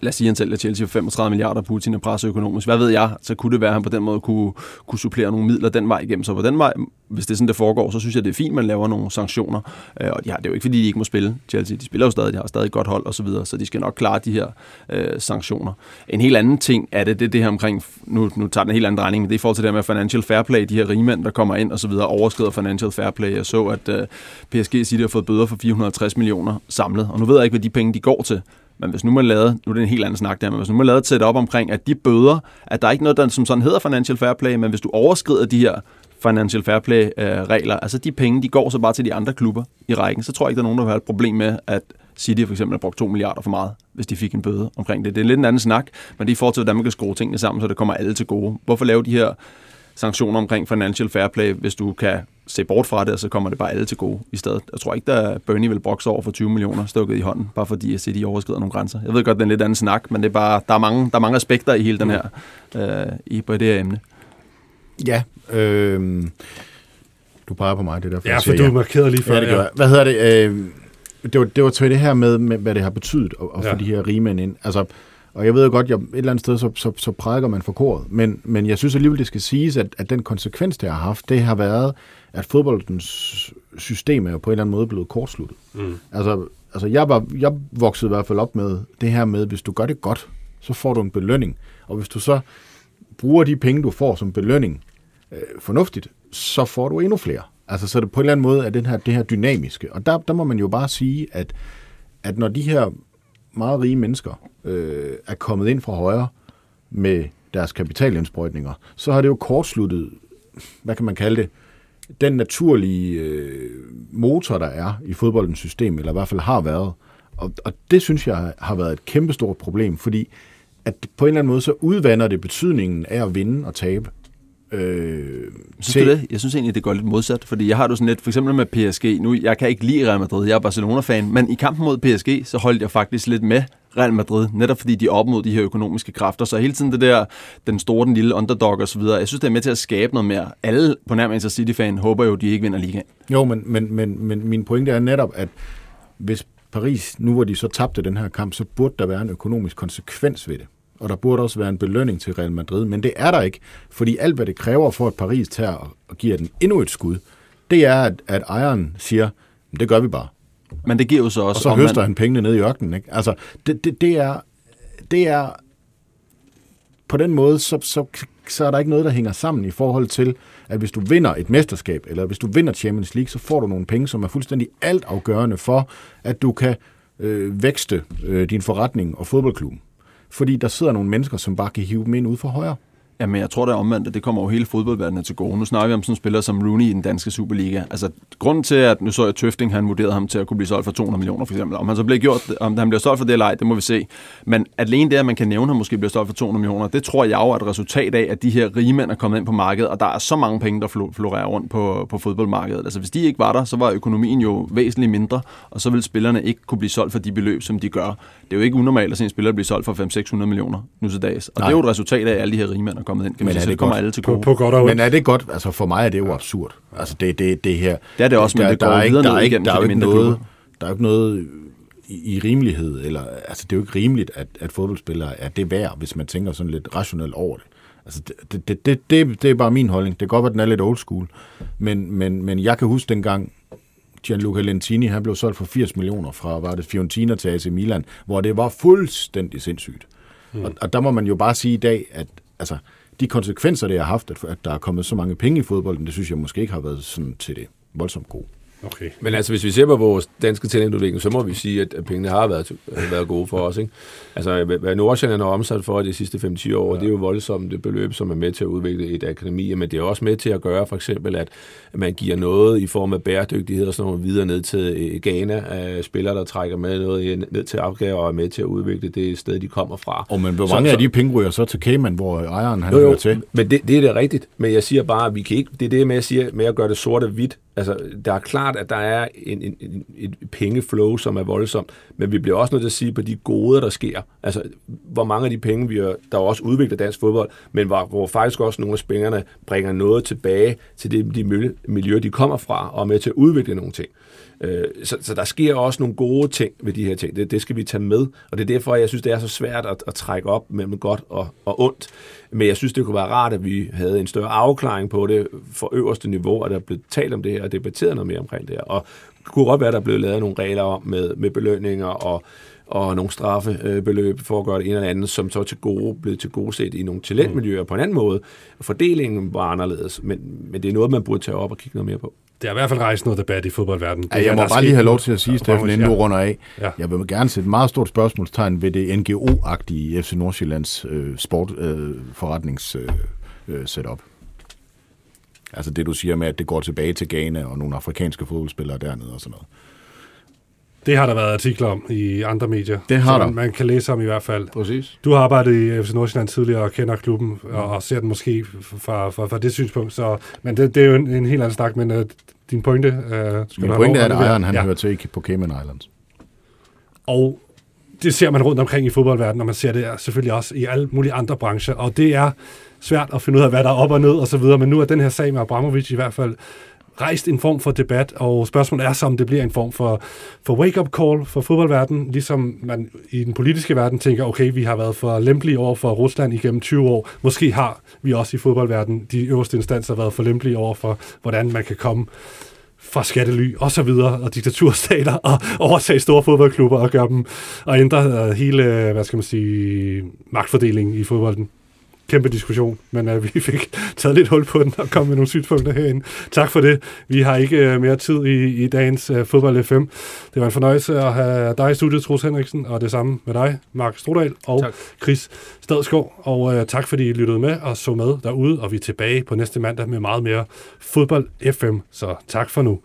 [SPEAKER 2] lad os sige, han sælger Chelsea for 35 milliarder, Putin er presset økonomisk. Hvad ved jeg? Så kunne det være, at han på den måde kunne, kunne supplere nogle midler den vej igennem. Så på den vej, hvis det er sådan, det foregår, så synes jeg, det er fint, man laver nogle sanktioner. Øh, og de har, det er jo ikke, fordi de ikke må spille Chelsea. De spiller jo stadig, de har stadig et godt hold og så videre, så de skal nok klare de her øh, sanktioner. En helt anden ting er det, det, det her omkring, nu, nu tager den en helt anden regning, men det er i forhold til det med financial fair play, de her rige mænd, der kommer ind og så videre, overskrider financial fair play. Jeg så, at øh, PSG siger, de har fået bøder for 450 millioner samlet, og nu ved jeg ikke, hvad de penge de går til. Men hvis nu man lavede, nu er det en helt anden snak der, men hvis nu man lavede et setup omkring, at de bøder, at der er ikke noget, der som sådan hedder financial fair play, men hvis du overskrider de her financial fair play øh, regler, altså de penge, de går så bare til de andre klubber i rækken, så tror jeg ikke, der er nogen, der vil have et problem med, at City for eksempel har brugt 2 milliarder for meget, hvis de fik en bøde omkring det. Det er lidt en anden snak, men det er i forhold til, hvordan man kan skrue tingene sammen, så det kommer alle til gode. Hvorfor lave de her sanktioner omkring financial fair play, hvis du kan se bort fra det, og så kommer det bare alle til gode i stedet. Jeg tror ikke, der Bernie vil brokse over for 20 millioner stukket i hånden, bare fordi at City overskrider nogle grænser. Jeg ved godt, det er en lidt anden snak, men det er bare, der, er mange, der er mange aspekter i hele den her, øh, i, på det her emne.
[SPEAKER 4] Ja, øh, du peger på mig, det der.
[SPEAKER 1] Ja, for du ja. markerede lige før.
[SPEAKER 4] Ja, det gør ja. Hvad hedder det? Øh, det var, det var til det her med, med, hvad det har betydet at, at ja. få de her rige mænd ind. Altså, Og jeg ved godt, at et eller andet sted, så, så, så prædiker man for koret. Men, men jeg synes alligevel, det skal siges, at, at den konsekvens, det har haft, det har været, at fodboldens system er jo på en eller anden måde blevet kortsluttet. Mm. Altså, altså jeg, var, jeg voksede i hvert fald op med det her med, hvis du gør det godt, så får du en belønning. Og hvis du så bruger de penge, du får som belønning øh, fornuftigt, så får du endnu flere. Altså, så det på en eller anden måde er den her, det her dynamiske. Og der, der må man jo bare sige, at, at når de her meget rige mennesker øh, er kommet ind fra højre med deres kapitalindsprøjtninger, så har det jo kortsluttet, hvad kan man kalde det, den naturlige øh, motor, der er i fodboldens system, eller i hvert fald har været. Og, og det synes jeg har været et kæmpestort problem, fordi at på en eller anden måde så udvander det betydningen af at vinde og tabe.
[SPEAKER 2] Øh, synes du det? Jeg synes egentlig, det går lidt modsat, fordi jeg har det sådan lidt, for eksempel med PSG, nu, jeg kan ikke lide Real Madrid, jeg er Barcelona-fan, men i kampen mod PSG, så holdt jeg faktisk lidt med Real Madrid, netop fordi de er op mod de her økonomiske kræfter, så hele tiden det der, den store, den lille underdog og så videre, jeg synes, det er med til at skabe noget mere. Alle på nærmest City-fan håber jo, de ikke vinder ligaen.
[SPEAKER 4] Jo, men, men, men, men min pointe er netop, at hvis Paris, nu hvor de så tabte den her kamp, så burde der være en økonomisk konsekvens ved det og der burde også være en belønning til Real Madrid, men det er der ikke, fordi alt, hvad det kræver for, at Paris tager og giver den endnu et skud, det er, at, at ejeren siger, det gør vi bare.
[SPEAKER 2] Men det giver jo så også...
[SPEAKER 4] Og så høster man... han pengene ned i ørkenen. Ikke? Altså, det, det, det, er, det er... På den måde, så, så, så er der ikke noget, der hænger sammen i forhold til, at hvis du vinder et mesterskab, eller hvis du vinder Champions League, så får du nogle penge, som er fuldstændig altafgørende for, at du kan øh, vækste øh, din forretning og fodboldklubben fordi der sidder nogle mennesker, som bare kan hive dem ind ud for højre.
[SPEAKER 2] Jamen, jeg tror, er omvendt, at det kommer jo hele fodboldverdenen til gode. Nu snakker vi om sådan en spiller som Rooney i den danske Superliga. Altså, grunden til, at nu så jeg Tøfting, han vurderede ham til at kunne blive solgt for 200 millioner, for eksempel. Om han så bliver gjort, om han bliver solgt for det eller ej, det må vi se. Men alene det, at man kan nævne, at han måske bliver solgt for 200 millioner, det tror jeg jo er et resultat af, at de her rige mænd er kommet ind på markedet, og der er så mange penge, der florerer rundt på, på fodboldmarkedet. Altså, hvis de ikke var der, så var økonomien jo væsentligt mindre, og så vil spillerne ikke kunne blive solgt for de beløb, som de gør. Det er jo ikke unormalt at se en spiller blive solgt for 500-600 millioner nu til dags. Og Nej. det er jo et resultat af, at alle de her rige mænd er kommet ind. Kan
[SPEAKER 4] Men
[SPEAKER 2] er det kommer alle til gode.
[SPEAKER 4] På, på godt og Men er det godt? Altså for mig er det jo absurd. Altså det, det, det her...
[SPEAKER 2] Det er det også,
[SPEAKER 4] men
[SPEAKER 2] der, det går der er ikke,
[SPEAKER 4] der er ikke, der er ikke noget, Der er ikke noget i, i rimelighed, eller altså det er jo ikke rimeligt, at, at fodboldspillere er det værd, hvis man tænker sådan lidt rationelt over det. Altså, det, det, det, det, det er bare min holdning. Det kan godt være, at den er lidt old school. Men, men, men jeg kan huske dengang, Gianluca Lentini, han blev solgt for 80 millioner fra, var det Fiorentina til AC Milan, hvor det var fuldstændig sindssygt. Mm. Og, og der må man jo bare sige i dag, at altså, de konsekvenser, det har haft, at der er kommet så mange penge i fodbolden, det synes jeg måske ikke har været sådan til det voldsomt gode.
[SPEAKER 3] Okay. Men altså, hvis vi ser på vores danske talentudvikling, så må vi sige, at pengene har været, været gode for os. Ikke? Altså, hvad Nordsjælland har omsat for de sidste 5-10 år, ja. det er jo voldsomt det beløb, som er med til at udvikle et akademi, men det er også med til at gøre, for eksempel, at man giver noget i form af bæredygtighed og sådan noget videre ned til øh, Ghana, af spillere, der trækker med noget ned til Afrika og er med til at udvikle det sted, de kommer fra.
[SPEAKER 4] Og men hvor mange så, af de penge ryger så til Cayman, hvor ejeren han
[SPEAKER 3] jo, jo,
[SPEAKER 4] til?
[SPEAKER 3] Men det, det er det rigtigt. Men jeg siger bare, at vi kan ikke, det er det med at, sige, med at gøre det sorte hvidt. Altså, der er klart, at der er en, en, en, et pengeflow, som er voldsomt, men vi bliver også nødt til at sige på de gode, der sker. Altså, hvor mange af de penge, vi er, der også udvikler dansk fodbold, men hvor, hvor faktisk også nogle af spillerne bringer noget tilbage til det, de miljø, de kommer fra, og er med til at udvikle nogle ting. Øh, så, så der sker også nogle gode ting ved de her ting. Det, det skal vi tage med, og det er derfor, jeg synes, det er så svært at, at trække op mellem godt og, og ondt. Men jeg synes, det kunne være rart, at vi havde en større afklaring på det for øverste niveau, at der blev talt om det her og debatteret noget mere omkring det her. Og det kunne godt være, at der blev lavet nogle regler om med, med belønninger og og nogle straffebeløb for at gøre det ene eller andet, som så til gode, blev til gode set i nogle talentmiljøer på en anden måde. Fordelingen var anderledes, men, men det er noget, man burde tage op og kigge noget mere på.
[SPEAKER 1] Det har i hvert fald rejst noget debat i fodboldverdenen.
[SPEAKER 4] Ja, jeg må bare lige have lov til at sige, Steffen, inden du runder af. Ja. Jeg vil gerne sætte et meget stort spørgsmålstegn ved det NGO-agtige FC Nordsjællands øh, sportforretnings øh, øh, setup. Altså det, du siger med, at det går tilbage til Ghana og nogle afrikanske fodboldspillere dernede og sådan noget.
[SPEAKER 1] Det har der været artikler om i andre medier.
[SPEAKER 4] Det har
[SPEAKER 1] der. Man kan læse om i hvert fald.
[SPEAKER 4] Præcis.
[SPEAKER 1] Du har arbejdet i FC Nordsjælland tidligere og kender klubben og, og ser den måske fra, fra, fra det synspunkt. Så, men det, det er jo en, en helt anden snak, men uh, din pointe... Uh,
[SPEAKER 4] skal Min pointe er, at ejeren han ja. hører til på Cayman Islands.
[SPEAKER 1] Og det ser man rundt omkring i fodboldverdenen, og man ser det selvfølgelig også i alle mulige andre brancher. Og det er svært at finde ud af, hvad der er op og ned og så videre. Men nu er den her sag med Abramovic i hvert fald rejst en form for debat, og spørgsmålet er så, om det bliver en form for, for wake-up call for fodboldverdenen, ligesom man i den politiske verden tænker, okay, vi har været for lempelige over for Rusland igennem 20 år. Måske har vi også i fodboldverdenen, de øverste instanser, været for lempelige over for, hvordan man kan komme fra skattely og så videre, og diktaturstater, og overtage store fodboldklubber og gøre dem, og ændre øh, hele, hvad skal man sige, magtfordelingen i fodbolden kæmpe diskussion, men uh, vi fik taget lidt hul på den og kom med nogle synspunkter herinde. Tak for det. Vi har ikke uh, mere tid i, i dagens uh, fodbold FM. Det var en fornøjelse at have dig i studiet, Troels Henriksen, og det samme med dig, Mark Strodal og tak. Chris Stadskov. Og uh, tak fordi I lyttede med og så med derude, og vi er tilbage på næste mandag med meget mere fodbold FM. Så tak for nu.